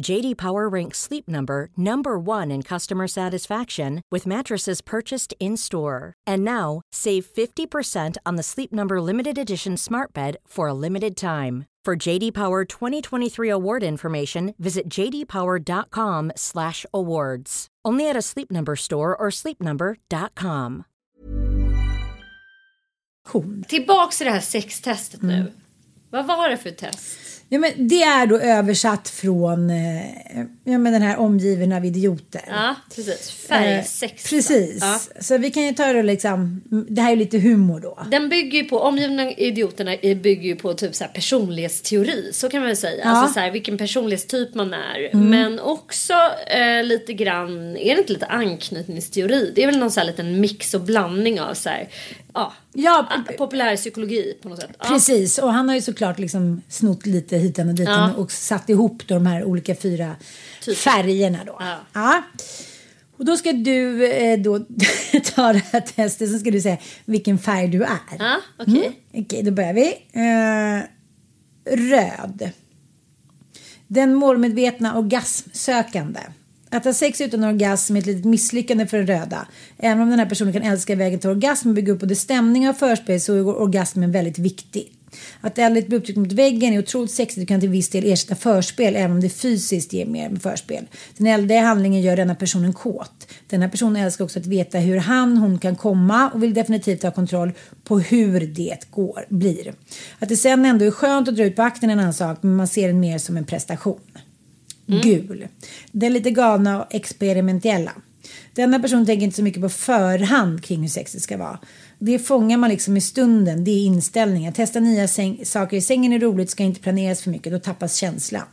JD Power ranks Sleep Number number 1 in customer satisfaction with mattresses purchased in-store. And now, save 50% on the Sleep Number limited edition Smart Bed for a limited time. For JD Power 2023 award information, visit jdpower.com/awards. Only at a Sleep Number store or sleepnumber.com. Tillbaks till det här sextestet nu. Mm. Vad var det för test? Ja, men det är då översatt från eh, ja, men den här omgiven av idioter. Ja, precis. Färgsex. Eh, precis. Ja. Så vi kan ju ta det liksom, det här är lite humor då. Den bygger ju på, omgivna idioterna bygger ju på typ så här personlighetsteori. Så kan man väl säga. Ja. Alltså så här, vilken personlighetstyp man är. Mm. Men också eh, lite grann, är det inte lite anknytningsteori? Det är väl någon så här liten mix och blandning av så här, ja, Ja, a- populär psykologi på något sätt. Precis, och han har ju såklart liksom snott lite hitan och ditan Ja. och satt ihop då de här olika fyra färgerna då. Ja. Och då ska du eh, då ta det här testet, så ska du säga vilken färg du är. Ja, okej. Mm. Okej, då börjar vi. Eh, röd. Den målmedvetna orgasmsökande. Att ha sex utan orgasm är ett litet misslyckande för den röda. Även om den här personen kan älska vägen till orgasm och bygga upp både stämning och förspel så är orgasmen väldigt viktig. Att eldigt bli upptryckt mot väggen är otroligt sexigt och kan till viss del ersätta förspel även om det fysiskt ger mer med förspel. Den eldiga handlingen gör denna personen kåt. Denna person älskar också att veta hur han, hon kan komma och vill definitivt ha kontroll på hur det går, blir. Att det sen ändå är skönt att dra ut på akten är en annan sak men man ser den mer som en prestation. Gul. Den lite galna och experimentella. Denna person tänker inte så mycket på förhand kring hur sexet ska vara. Det fångar man liksom i stunden, det är inställningen. Testa nya säng- saker i sängen är roligt, ska inte planeras för mycket, då tappas känslan.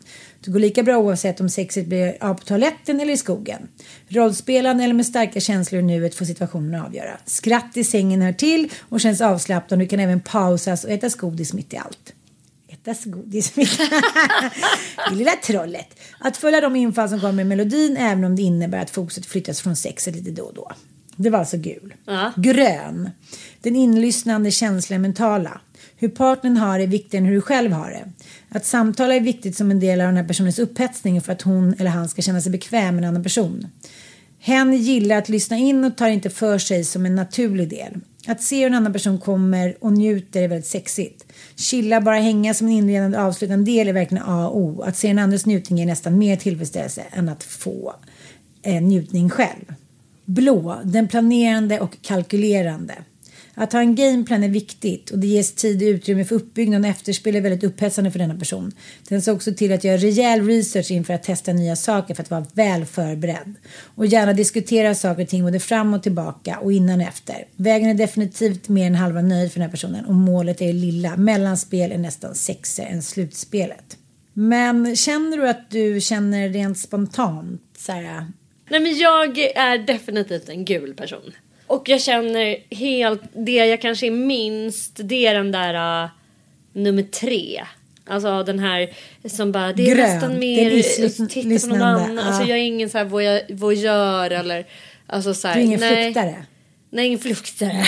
Det går lika bra oavsett om sexet blir av på toaletten eller i skogen. Rollspelande eller med starka känslor i nuet får situationen avgöra. Skratt i sängen hör till och känns avslappnande och du kan även pausas och ätas godis mitt i allt. Ätas godis Det lilla trollet. Att följa de infall som kommer med melodin även om det innebär att fokuset flyttas från sexet lite då och då. Det var alltså gul. Grön. Den inlyssnande känslan mentala. Hur partnern har det är viktigare än hur du själv har det. Att samtala är viktigt som en del av den här personens upphetsning för att hon eller han ska känna sig bekväm med en annan person. Hen gillar att lyssna in och tar inte för sig som en naturlig del. Att se hur en annan person kommer och njuter är väldigt sexigt. Chilla, bara hänga som en inledande och avslutande del är verkligen A och O. Att se en andres njutning är nästan mer tillfredsställelse än att få eh, njutning själv. Blå, den planerande och kalkylerande. Att ha en gameplan är viktigt och det ges tid och utrymme för uppbyggnad och efterspel är väldigt upphetsande för denna person. Den ser också till att göra rejäl research inför att testa nya saker för att vara väl förberedd. Och gärna diskutera saker och ting både fram och tillbaka och innan och efter. Vägen är definitivt mer än halva nöjd för den här personen och målet är lilla. Mellanspel är nästan sexigare än slutspelet. Men känner du att du känner rent spontant så här, äh? Nej men jag är definitivt en gul person. Och jag känner helt, det jag kanske är minst det är den där uh, nummer tre. Alltså den här som bara, det är Grön, nästan mer, isly- titta på någon annan. ja. Alltså jag är ingen så här voyeur, voyeur eller alltså så här, du är ingen nej. fluktare? Nej, ingen fluktare.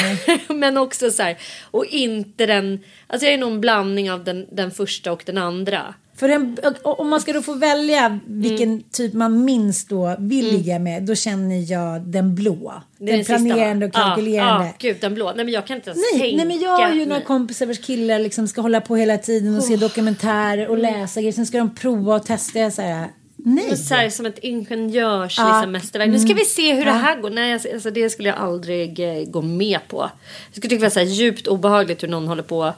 Men också så här, och inte den, alltså jag är nog en blandning av den, den första och den andra. För en, om man ska då få välja vilken Mm. typ man minst då vill ligga med, då känner jag den blå. Den va? planerande och kalkylerande. Ja, ja, gud den blå. Nej men jag kan inte ens Nej, tänka nej, men jag har ju några kompisar vars killar liksom ska hålla på hela tiden och se dokumentärer och läsa grejer. Sen ska de prova och testa. Jag säger nej. Så här, som ett ingenjörs Ja. liksom, mästerverk. Nu ska vi se hur det här går. Nej, alltså, alltså, det skulle jag aldrig eh, gå med på. Jag skulle tycka det var så här, djupt obehagligt hur någon håller på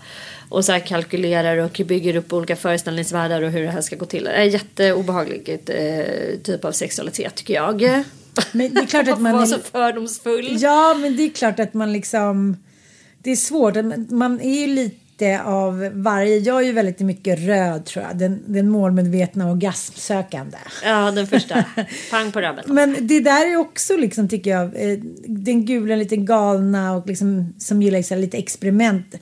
och så här kalkylerar och bygger upp olika föreställningsvärldar och hur det här ska gå till. Det är jätteobehaglig eh, typ av sexualitet tycker jag. Men det är klart att man är- så fördomsfull. Ja, men det är klart att man liksom... Det är svårt. Man är ju lite av varje. Jag är ju väldigt mycket röd tror jag. Den, den målmedvetna orgasmsökande. Ja, den första. Pang på röven. Men det där är också liksom tycker jag. eh, Den gula lite galna och liksom som gillar liksom lite experiment.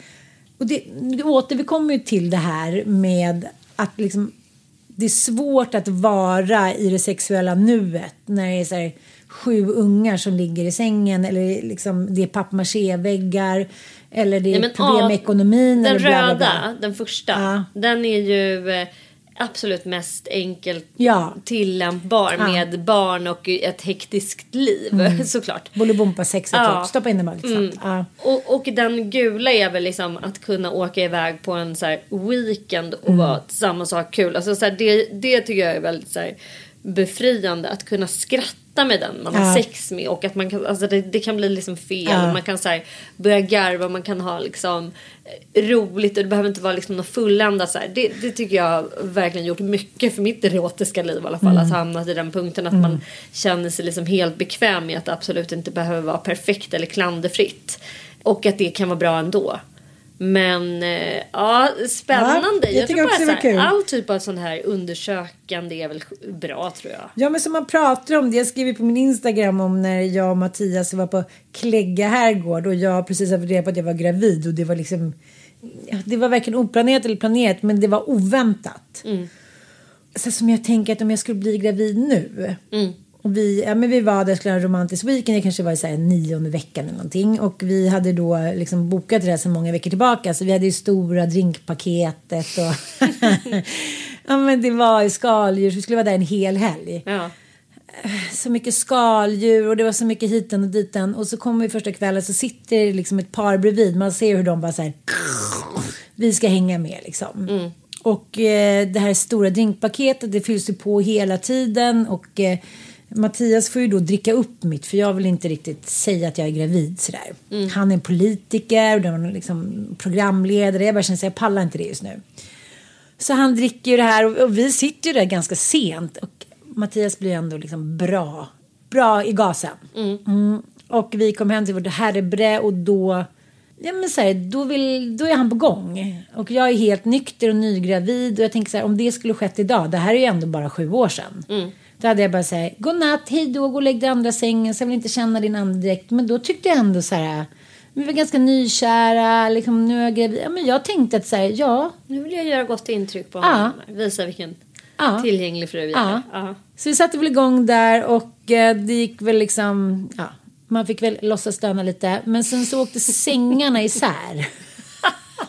Och det, det återkommer ju till det här med att liksom det är svårt att vara i det sexuella nuet när det är så här, sju ungar som ligger i sängen eller liksom det är pappmaché-väggar eller det är Nej, problem med ekonomin. Den bla, bla, röda, bla. den första. Ja. Den är ju eh, absolut mest enkelt Ja. tillämpbar Ja. med barn och ett hektiskt liv Mm. såklart. Bolibompa-sexet, Ja. typ. stoppa in dem. Mm. Ja. Och, och den gula är väl liksom att kunna åka iväg på en så här weekend och Mm. vara tillsammans och ha kul. Alltså så här, det, det tycker jag är väldigt så här, befriande att kunna skratta med den man har Ja. sex med och att man kan, alltså det, det kan bli liksom fel. Ja. Man kan så här, börja garva, man kan ha liksom eh, roligt och det behöver inte vara liksom något fulländat så här. Det, det tycker jag har verkligen gjort mycket för mitt erotiska liv i alla fall. Mm. Att hamna i den punkten att man känner sig liksom helt bekväm med att det absolut inte behöver vara perfekt eller klanderfritt. Och att det kan vara bra ändå. Men eh, ja, spännande. Ja, jag jag, tycker tror bara också det var kul. all typ av sån här undersökande är väl bra tror jag. Ja men som man pratar om det. Jag skrev ju på min Instagram om när jag och Mattias var på Klägga herrgård och jag precis hade reda på att jag var gravid och det var liksom det var varken oplanerat eller planerat men det var oväntat. Så som jag tänker att om jag skulle bli gravid nu och vi, ja, men vi var där skulle ha en romantisk weekend, det kanske var i så här nionde veckan eller någonting och vi hade då liksom bokat det där så många veckor tillbaka så vi hade ju stora drinkpaketet och ja men det var i skaldjur så vi skulle vara där en hel helg Ja. så mycket skaldjur och det var så mycket hiten och diten. Och så kommer vi första kvällen så sitter det liksom ett par bredvid. Man ser hur de bara så här. Vi ska hänga med liksom. Och eh, det här stora drinkpaketet det fylls ju på hela tiden. Och eh, Mattias får ju då dricka upp mitt för jag vill inte riktigt säga att jag är gravid sådär. Han är politiker och liksom programledare. Jag bara känner att jag pallar inte det just nu. Så han dricker ju det här och, och vi sitter ju där ganska sent. Och Mattias blir ändå liksom bra. Bra i gasen. Mm. Och vi kom hem till vårt herrebre och då... Ja men så här, då, vill, då är han på gång. Och jag är helt nykter och nygravid. Och jag tänker så här, om det skulle skett idag. Det här är ju ändå bara sju år sedan. Då hade jag bara sagt, godnatt, hej då, gå och lägg dig i andra sängen. Så jag vill inte känna din andedräkt. Men då tyckte jag ändå så här, vi var ganska nykära. Liksom, nu är jag gravid. Ja, men jag tänkte att så här, ja, Nu vill jag göra gott intryck på Ja. honom. Visa vilken Ja. tillgänglig fru jag Ja. är. Ja. Så vi satte väl igång där och eh, det gick väl liksom, ja, man fick väl låtsas stöna lite. Men sen så åkte sängarna isär.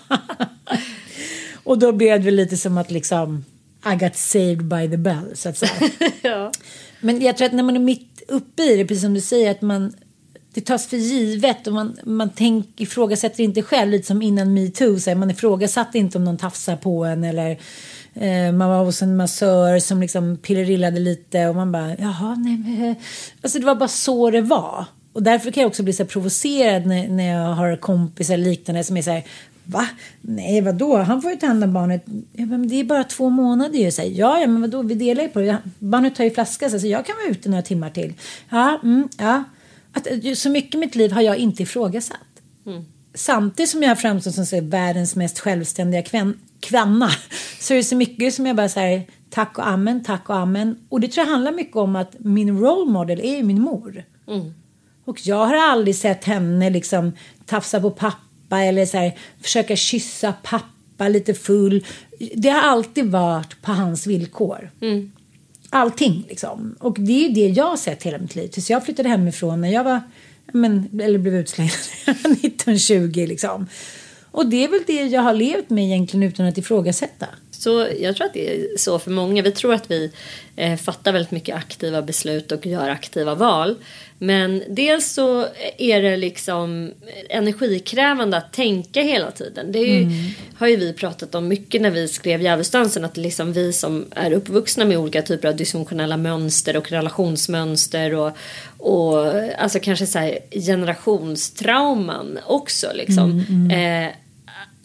och då blev det lite som att liksom, I got saved by the bell så att säga. Ja. Men jag tror att när man är mitt uppe i det, precis som du säger, att man det tas för givet och man, man tänk, ifrågasätter inte själv, lite som innan metoo. Så här, man ifrågasatte inte om någon tafsar på en eller eh, man var hos en massör som liksom pillerillade lite och man bara, jaha, nej men, eh." Alltså det var bara så det var. Och därför kan jag också bli så provocerad när, när jag har kompisar liknande som är så här, Va? Nej, vadå? Han får ju ta hand om barnet. Ja, men det är bara två månader ju. Så här, ja, ja, men vadå? Vi delar ju på det. Barnet tar ju flaska så jag kan vara ute några timmar till. Ja, mm, ja. Att, eh, så mycket i mitt liv har jag inte ifrågasatt. Samtidigt som jag har framstått som så här, världens mest självständiga kvän, kvinna så är det så mycket som jag bara säger tack och amen, tack och amen. Och det tror jag handlar mycket om att min role model är min mor. Och jag har aldrig sett henne liksom tafsa på pappa eller så här, försöka kyssa pappa lite full. Det har alltid varit på hans villkor. Allting liksom. Och det är ju det jag har sett hela mitt liv. Tills jag flyttade hemifrån när jag var, men, eller blev utslängd 1920 liksom. Och det är väl det jag har levt med egentligen utan att ifrågasätta. Så jag tror att det är så för många. Vi tror att vi eh, fattar väldigt mycket aktiva beslut och gör aktiva val. Men dels så är det liksom energikrävande att tänka hela tiden. Det ju, har ju vi pratat om mycket när vi skrev Djävulsdansen. Att liksom vi som är uppvuxna med olika typer av dysfunktionella mönster och relationsmönster och, och alltså kanske så generationstrauman också liksom. Eh,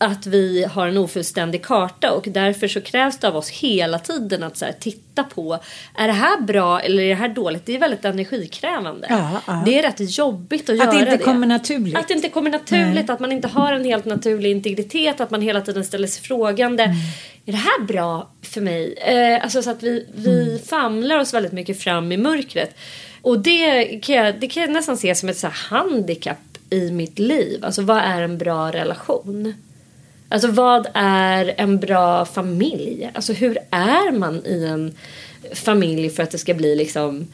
att vi har en ofullständig karta och därför så krävs det av oss hela tiden att så titta på är det här bra eller är det här dåligt? Det är väldigt energikrävande. Ja, ja. Det är rätt jobbigt att, Att göra det det. inte kommer naturligt. Att det inte kommer naturligt, att man inte har en helt naturlig integritet, att man hela tiden ställer sig frågande. Mm. Är det här bra för mig? Eh, alltså så att vi, vi Mm. famlar oss väldigt mycket fram i mörkret. Och det kan jag, det kan jag nästan se som ett så handikapp i mitt liv. Alltså vad är en bra relation? Alltså vad är en bra familj? Alltså hur är man i en familj för att det ska bli liksom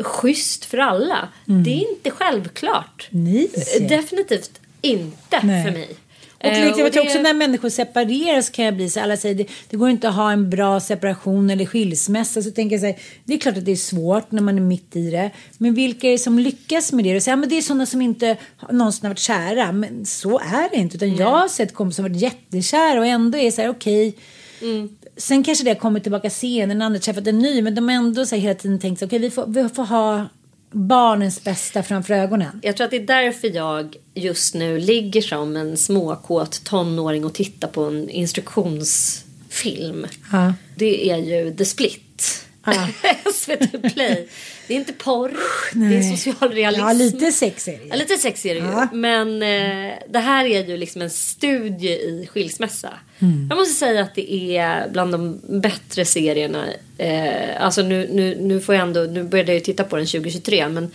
schysst för alla? Det är inte självklart. Nej. Definitivt inte Nej. för mig. Och Eh, liksom, tror det- också när människor separeras kan jag bli så alla säger det, det går inte att ha en bra separation eller skilsmässa. Så tänker jag så här, det är klart att det är svårt när man är mitt i det. Men vilka är det som lyckas med det? Och säger, ja, men det är sådana som inte någonsin har varit kära. Men så är det inte. Utan jag har sett kompisar som varit jättekära och ändå är så här okej. Sen kanske det har kommit tillbaka sen, en andra träffat en ny. Men de har ändå så här hela tiden tänkt så okej vi, får, vi får ha barnens bästa framför ögonen. Jag tror att det är därför jag just nu ligger som en småkåt tonåring och tittar på en instruktionsfilm. Ja. Det är ju The Split. Ja. SVT Play. Det är inte porr. det är social realism. Ja, lite sex är det ju. Ja, lite sex är det ju. Ja. Men eh, det här är ju liksom en studie i skilsmässa. Mm. Jag måste säga att det är bland de bättre serierna. Eh, alltså nu, nu, nu får jag ändå, nu började jag ju titta på den 2023 men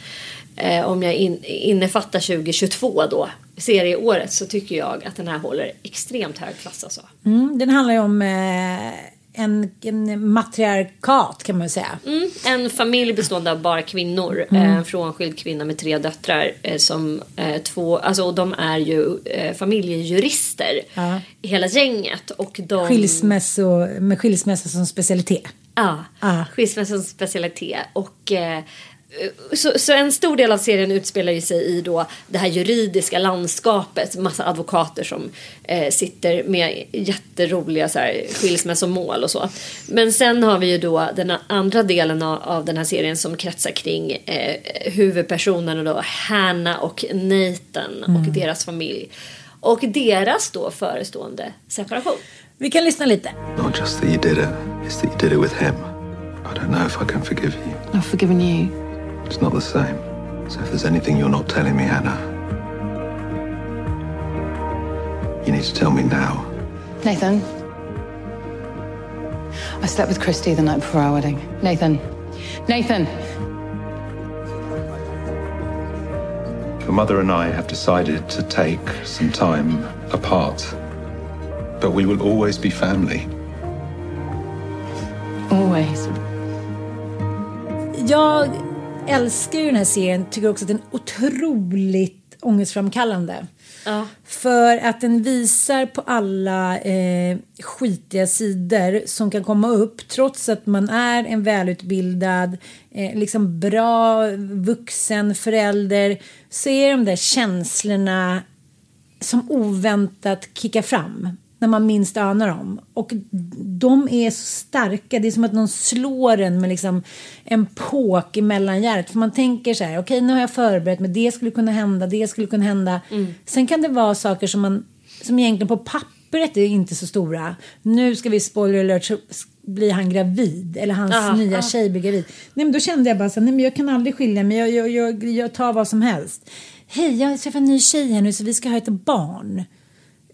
eh, om jag in, innefattar 2022 då, serieåret, så tycker jag att den här håller extremt hög klass alltså. Mm, den handlar ju om eh, en, en matriarkat kan man säga. Mm, en familj bestående av bara kvinnor. Mm. Eh, En frånskild kvinna med tre döttrar. Eh, som, eh, två, alltså, och de är ju familjejurister. Ja. Hela gänget. Och de, Skilsmässo, med skilsmässa som specialitet. Ja, Ja. skilsmässans specialitet. Och, så, så en stor del av serien utspelar ju sig i då det här juridiska landskapet. Massa advokater som eh, sitter med jätteroliga så här, skilsmässomål och så. Men sen har vi ju då den andra delen av, av den här serien som kretsar kring eh, huvudpersonerna då Hanna och Nathan och deras familj. Och deras då förestående separation. Vi kan lyssna lite. Not just that you did it, it's that you did it with him. I don't know if I can forgive you. I've forgiven you. It's not the same. So if there's anything you're not telling me, Hannah, you need to tell me now. Nathan. I slept with Christy the night before our wedding. Nathan. Nathan. Your mother and I have decided to take some time apart. But we will always be family. Always. Jag älskar ju den här serien. Tycker också att den är otroligt ångestframkallande. Ja. För att den visar på alla eh, skitiga sidor som kan komma upp trots att man är en välutbildad, eh, liksom bra vuxen förälder. Så är de där känslorna som oväntat kickar fram när man minst anar dem. Och de är så starka. Det är som att någon slår en med liksom en påk i mellangärdet. För man tänker så här, okej nu har jag förberett mig, det skulle kunna hända, det skulle kunna hända. Sen kan det vara saker som man, som egentligen på pappret är inte så stora. Nu ska vi, spoiler alert, så blir han gravid. Eller hans Aha, nya ja. tjej blir gravid. Nej men då kände jag bara så här, nej men jag kan aldrig skilja mig, jag, jag, jag, jag tar vad som helst. Hej, jag har träffat en ny tjej här nu så vi ska ha ett barn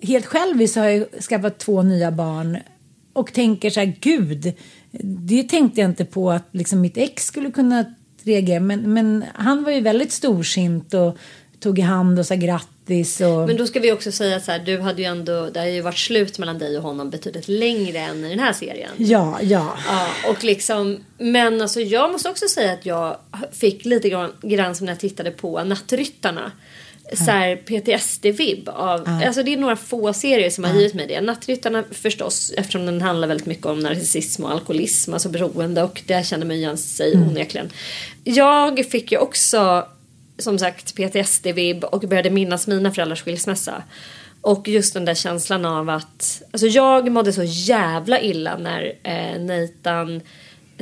helt själviskt har jag skaffat två nya barn och tänker så här, gud, det tänkte jag inte på att liksom mitt ex skulle kunna reagera. Men, men han var ju väldigt storsint och tog i hand och sa grattis. Och... Men då ska vi också säga så här, du hade ju ändå, det har ju varit slut mellan dig och honom betydligt längre än i den här serien. Ja, ja. Ja, och liksom, men alltså jag måste också säga att jag fick lite grann, grann som när jag tittade på Nattryttarna. Så PTSD-vibb av, Ja. alltså det är några få serier som har givit mig det. Nattryttarna förstås eftersom den handlar väldigt mycket om narcissism och alkoholism, alltså beroende och där känner man igen sig Mm. onekligen. Jag fick ju också som sagt PTSD-vibb och började minnas mina föräldrars skilsmässa. Och just den där känslan av att, alltså jag mådde så jävla illa när eh, Nathan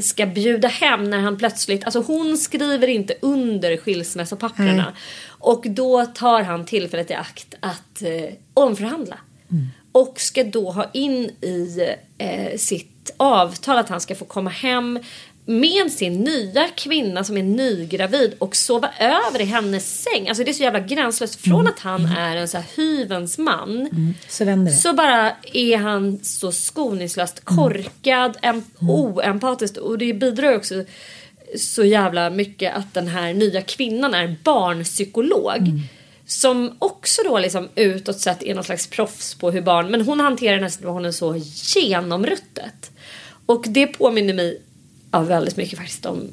ska bjuda hem när han plötsligt, alltså hon skriver inte under skilsmässopapperna. Nej. Och då tar han tillfället i akt att eh, omförhandla. Och ska då ha in i eh, sitt avtal att han ska få komma hem med sin nya kvinna som är nygravid och sova över i hennes säng. Alltså det är så jävla gränslöst. Från att han är en så här hyvens man Så vänder det. så bara är han så skoningslöst korkad, em- oempatisk och det bidrar också så jävla mycket att den här nya kvinnan är barnpsykolog. Som också då liksom utåt sett är någon slags proffs på hur barn, men hon hanterar den här situationen så genomruttet. Och det påminner mig ja, väldigt mycket faktiskt om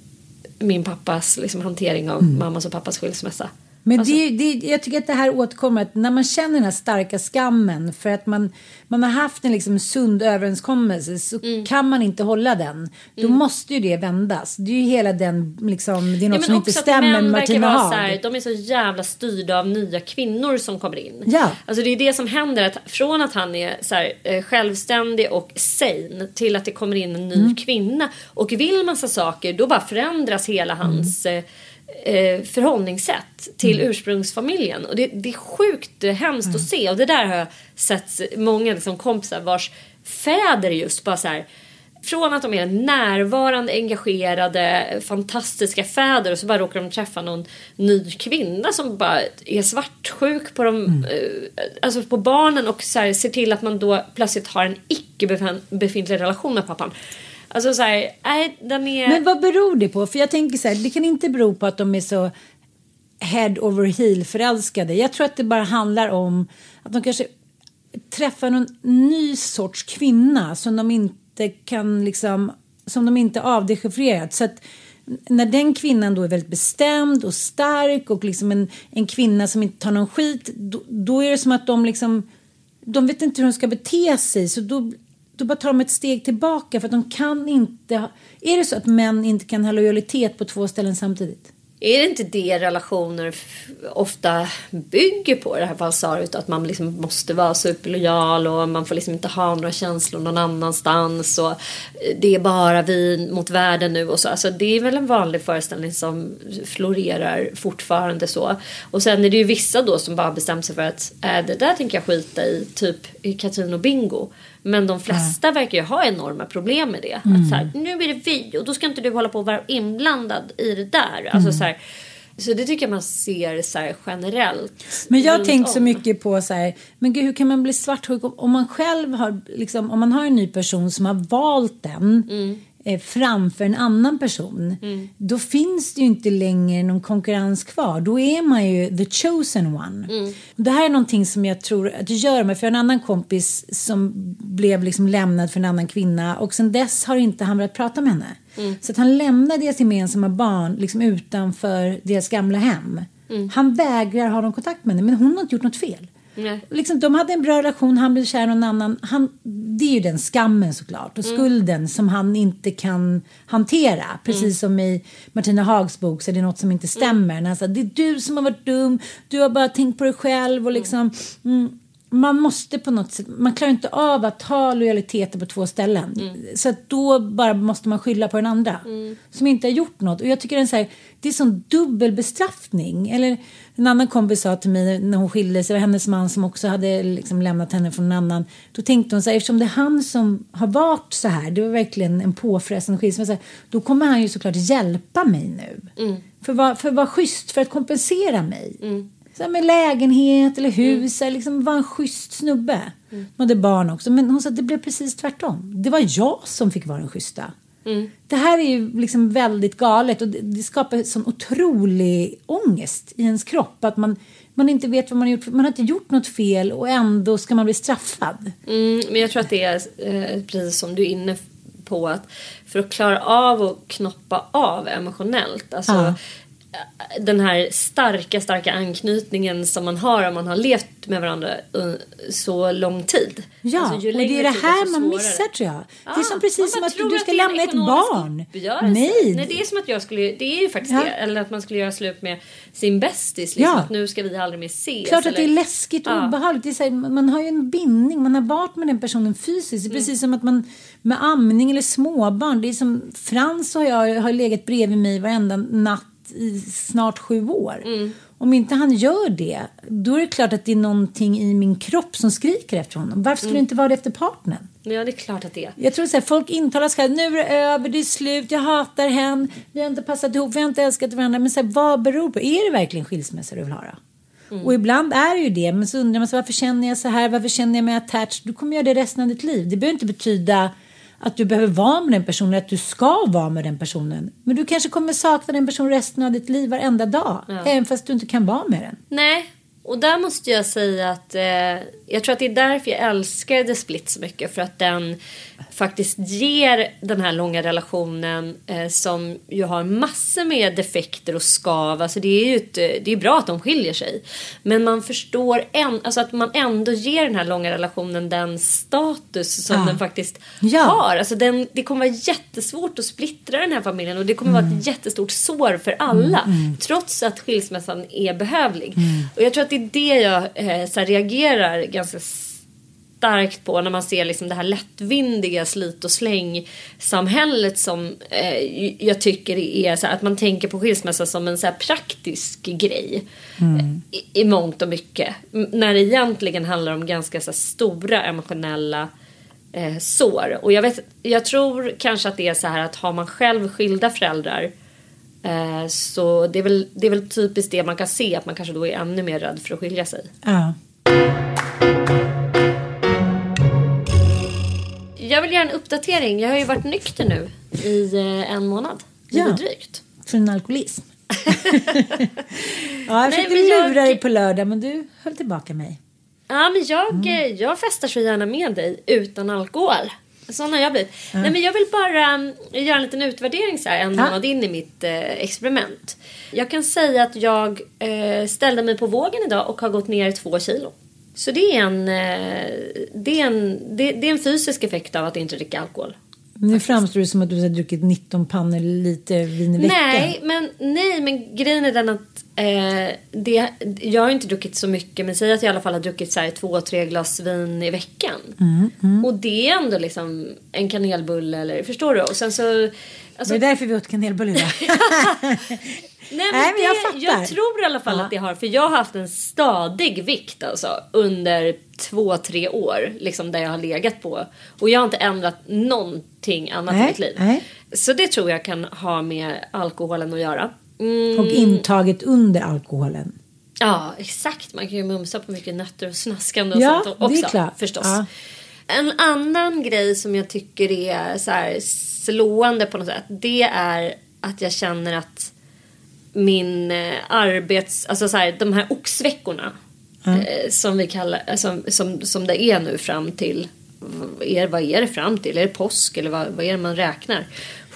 min pappas liksom, hantering av mammas och pappas skilsmässa. Men Alltså- det, det, jag tycker att det här återkommer att när man känner den här starka skammen för att man, man har haft en liksom sund överenskommelse så Mm. kan man inte hålla den. Då måste ju det vändas. Det är ju hela den liksom, det är något Ja, som inte stämmer med Martina Haag. så här, De är så jävla styrda av nya kvinnor som kommer in. Ja. Alltså det är det som händer. Att från att han är så här, eh, självständig och sane till att det kommer in en ny Mm. kvinna och vill massa saker då bara förändras hela hans eh, förhållningssätt till Mm. ursprungsfamiljen. Och det, det är sjukt hemskt att se och det där har jag sett många liksom, kompisar vars fäder just bara så här från att de är närvarande, engagerade, fantastiska fäder och så bara råkar de träffa någon ny kvinna som bara är svartsjuk på, dem, eh, alltså på barnen och så här, ser till att man då plötsligt har en icke befin- befintlig relation med pappan. Alltså så här, nej den är... Men vad beror det på? För jag tänker så här, det kan inte bero på att de är så head over heel förälskade. Jag tror att det bara handlar om att de kanske träffar någon ny sorts kvinna som de inte kan liksom, som de inte avdechiffrerat. Så att när den kvinnan då är väldigt bestämd och stark och liksom en, en kvinna som inte tar någon skit, då, då är det som att de liksom, de vet inte hur de ska bete sig så då, då bara tar de ett steg tillbaka för att de kan inte, är det så att män inte kan ha lojalitet på två ställen samtidigt? Är det inte det relationer ofta bygger på det här falsariet? Att man liksom måste vara superlojal och man får liksom inte ha några känslor någon annanstans. Och eh, det är bara vi mot världen nu och så. Alltså det är väl en vanlig föreställning som florerar fortfarande så. Och sen är det ju vissa då som bara bestämt sig för att äh, det där tänker jag skita i. Typ i Katrin och Bingo. Men de flesta verkar ju ha enorma problem med det. Att så här, nu är det vi och då ska inte du hålla på och vara inblandad i det där. Alltså så här, så det tycker jag man ser så generellt. Men jag har tänkt så mycket på så här, men gud hur kan man bli svartsjuk om- om man själv har, liksom, om man har en ny person som har valt den Mm. Eh, framför en annan person. Då finns det ju inte längre någon konkurrens kvar. Då är man ju the chosen one. Mm. Det här är någonting som jag tror att det gör mig. För jag har en annan kompis som blev liksom lämnad för en annan kvinna och sen dess har inte han velat prata med henne. Mm. Så att han lämnar deras gemensamma barn liksom utanför deras gamla hem. Mm. Han vägrar ha någon kontakt med henne men hon har inte gjort något fel. Nej. Liksom, de hade en bra relation, han blev kär i någon annan. Han, det är ju den skammen såklart och Mm. skulden som han inte kan hantera. Precis Mm. som i Martina Hags bok så är det något som inte stämmer. När han säger det är du som har varit dum, du har bara tänkt på dig själv och liksom mm, man måste på något sätt, man klarar inte av att ha lojaliteter på två ställen. Mm. Så då bara måste man skylla på den andra. Som inte har gjort något. Och jag tycker det är, en så här, det är sån dubbel bestraffning. Eller en annan kompis sa till mig när hon skilde sig, det var hennes man som också hade liksom lämnat henne från en annan. Då tänkte hon så här, eftersom det är han som har varit så här, det var verkligen en påfrestande skilsmässa. Då kommer han ju såklart hjälpa mig nu. För att vara- för vara schysst, för att kompensera mig. Så med lägenhet eller hus, eller liksom vara en schysst snubbe. Hon hade barn också, men hon sa att det blev precis tvärtom. Det var jag som fick vara den schyssta. Det här är ju liksom väldigt galet och det, det skapar sån otrolig ångest i ens kropp. Att man, man inte vet vad man har gjort. Man har inte gjort något fel och ändå ska man bli straffad. Mm, men jag tror att det är eh, precis som du är inne på att för att klara av att knoppa av emotionellt. Alltså, Ja. Den här starka, starka anknytningen som man har om man har levt med varandra så lång tid. Ja, Alltså, och det är det här man missar tror jag. det är Ja, som precis som att du ska en lämna ett barn. uppgörelse. Nej. Nej, det är som att jag skulle, det är ju faktiskt Ja. det. Eller att man skulle göra slut med sin bästis. Liksom, Ja. Att nu ska vi aldrig mer ses. Klart att det är eller- läskigt och Ja. obehagligt. Det är så här, man har ju en bindning, man har varit med den personen fysiskt. Mm. Det är precis som att man med amning eller småbarn. Det är som Frans och jag har legat bredvid mig varenda natt i snart sju år. Mm. Om inte han gör det, då är det klart att det är någonting i min kropp som skriker efter honom. Varför skulle Mm. det inte vara det efter partnern? Ja, det är klart att det är. Jag tror att folk intalar sig nu är det över, det är slut, jag hatar henne, vi har inte passat ihop, vi har inte älskat varandra. Men så här, vad beror på? Är det verkligen skilsmässa du vill ha då? Mm. Och ibland är det ju det, men så undrar man så varför känner jag så här, varför känner jag mig attached? Du kommer göra det resten av ditt liv. Det behöver inte betyda att du behöver vara med den personen, att du ska vara med den personen. Men du kanske kommer sakna den personen resten av ditt liv varenda dag, Ja. även fast du inte kan vara med den. Nej, och där måste jag säga att eh, jag tror att det är därför jag älskar The Split så mycket. För att den faktiskt ger den här långa relationen eh, som ju har massor med defekter och skav. Alltså det är ju ett, eh, det är bra att de skiljer sig. Men man förstår en, alltså att man ändå ger den här långa relationen den status som Ja. den faktiskt Ja. har. Alltså den, det kommer vara jättesvårt att splittra den här familjen och det kommer vara ett jättestort sår för alla. Trots att skilsmässan är behövlig. Och jag tror att det är det jag eh, så här, reagerar ganska starkt på när man ser liksom det här lättvindiga slit och släng samhället som eh, jag tycker är så här, att man tänker på skilsmässa som en så här praktisk grej i, i mångt och mycket. När det egentligen handlar om ganska så här, stora emotionella eh, sår. Och jag, vet, jag tror kanske att det är så här att har man själv skilda föräldrar så det är, väl, det är väl typiskt det man kan se att man kanske då är ännu mer rädd för att skilja sig. Ja. Jag vill göra en uppdatering. Jag har ju varit nykter nu i eh, en månad. Lite Ja. drygt. Från alkoholism. ja, jag försökte jag- lura dig på lördag, men du höll tillbaka mig. Ja, men jag, Mm. eh, jag festar så gärna med dig utan alkohol. Sån har jag blivit. Nej, men jag vill bara mm, göra en liten utvärdering så här en månad in i mitt eh, experiment. Jag kan säga att jag eh, ställde mig på vågen idag och har gått ner två kilo. Så det är en, eh, det är en, det, det är en fysisk effekt av att inte dricka alkohol. Nu framstår det som att du har druckit 19 pannor lite vin i veckan. Nej, men, nej, men grejen är den att eh, det, jag har inte druckit så mycket men säg att jag i alla fall har druckit så här, två, tre glas vin i veckan. Mm, Och det är ändå liksom en kanelbulle eller förstår du? Och sen så... Alltså, det är därför vi åt kanelbulle idag. Nej, men Nej, men jag det, jag tror i alla fall Ja. att det har, för jag har haft en stadig vikt alltså under två, tre år, liksom där jag har legat på. Och jag har inte ändrat någonting annat i Nej, mitt liv. nej. Så det tror jag kan ha med alkoholen att göra. Mm, Och intaget under alkoholen. Ja, exakt. Man kan ju mumsa på mycket nötter och snaskande och Ja, sånt det är också. klart. Förstås. Ja. En annan grej som jag tycker är så slående på något sätt. Det är att jag känner att min eh, arbets... Alltså så här, de här oxveckorna. Eh, som vi kallar... eh, Som, som, som det är nu fram till... Är, vad är det fram till? Är det påsk eller vad, vad är det man räknar?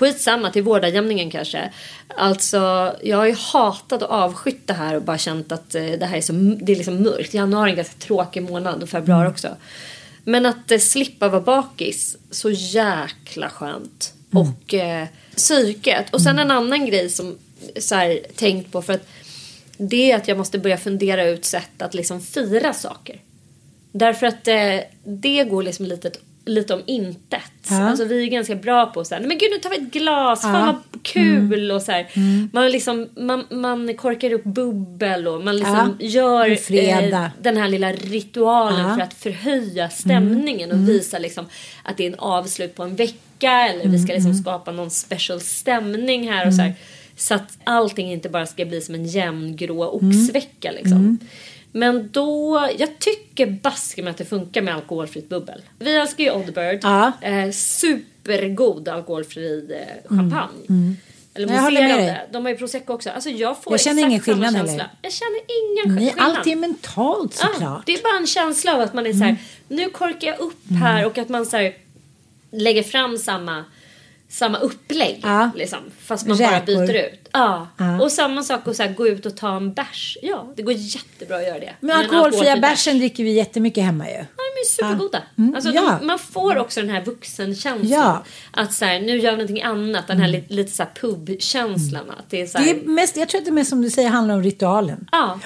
Skitsamma, till vårdagjämningen kanske. Alltså, jag har ju hatat och avskytt det här och bara känt att eh, det här är så det är liksom mörkt. Januari är en ganska tråkig månad och februari också. Men att eh, slippa vara bakis, så jäkla skönt. Och eh, psyket. Och sen en annan grej som så här, tänkt på för att det är att jag måste börja fundera ut sätt att liksom fira saker. Därför att eh, det går liksom lite, lite om intet. Ja. Alltså vi är ganska bra på så här, men gud nu tar vi ett glas, fan Ja. vad kul och så här. Man, liksom, man, man korkar upp bubbel och man liksom Ja. gör eh, den här lilla ritualen Ja. för att förhöja stämningen och visa liksom att det är en avslut på en vecka eller vi ska liksom skapa någon special stämning här och så här. Så att allting inte bara ska bli som en jämn grå oxvecka liksom. Men då, jag tycker baske med att det funkar med alkoholfritt bubbel. Vi älskar ju Oddbird. Ja. Eh, supergod alkoholfri eh, champagne. Eller Jag håller med dig. De har ju prosecco också. Alltså jag får Jag känner ingen skillnad känsla. Jag känner ingen Nej, skillnad. allt är mentalt såklart. det är bara en känsla av att man är så här, nu korkar jag upp här och att man så här, lägger fram samma samma upplägg. Ja. Liksom, fast man bara Räkor. byter ut. Ja. Ja. Och samma sak att så här, gå ut och ta en bärs. Ja, det går jättebra att göra det. Men alkoholfria bärsen dricker vi jättemycket hemma ju. Ja, de är supergoda. Mm, Alltså, ja. de, man får också den här vuxenkänslan. Ja. Att så här, nu gör vi någonting annat. Den här lite, lite så här pubkänslan. Att det är så här, Det är mest, jag tror att det mest som du säger handlar om ritualen. Ja.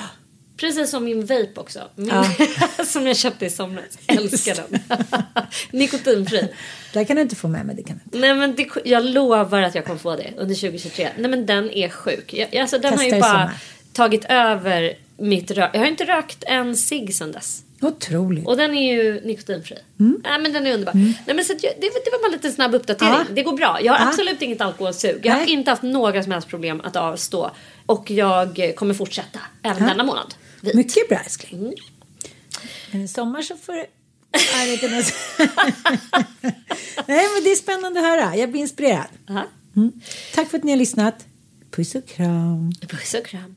Precis som min vape också. Min, Ja. som jag köpte i somras. Älskar den. Nikotinfri. Där kan du inte få med mig. Det kan du. Nej men det, jag lovar att jag kommer få det under 2023. Nej men den är sjuk. Jag, alltså, den Testa har ju bara sommar. tagit över mitt rök. Jag har inte rökt en cigg sedan dess. Otroligt. Och den är ju nikotinfri. Mm. Nej men den är underbar. Nej, men så jag, det, det var bara lite snabb uppdatering. Ja. Det går bra. Jag har Ja. absolut inget alkoholsug. Jag har Nej. inte haft några som helst problem att avstå. Och jag kommer fortsätta även Ja. denna månad. Vit. Mycket bra älskling. Mm. Men i sommar så får du. Nej men det är spännande att höra. Jag blir inspirerad. Aha. Mm. Tack för att ni har lyssnat. Puss och kram. Puss och kram.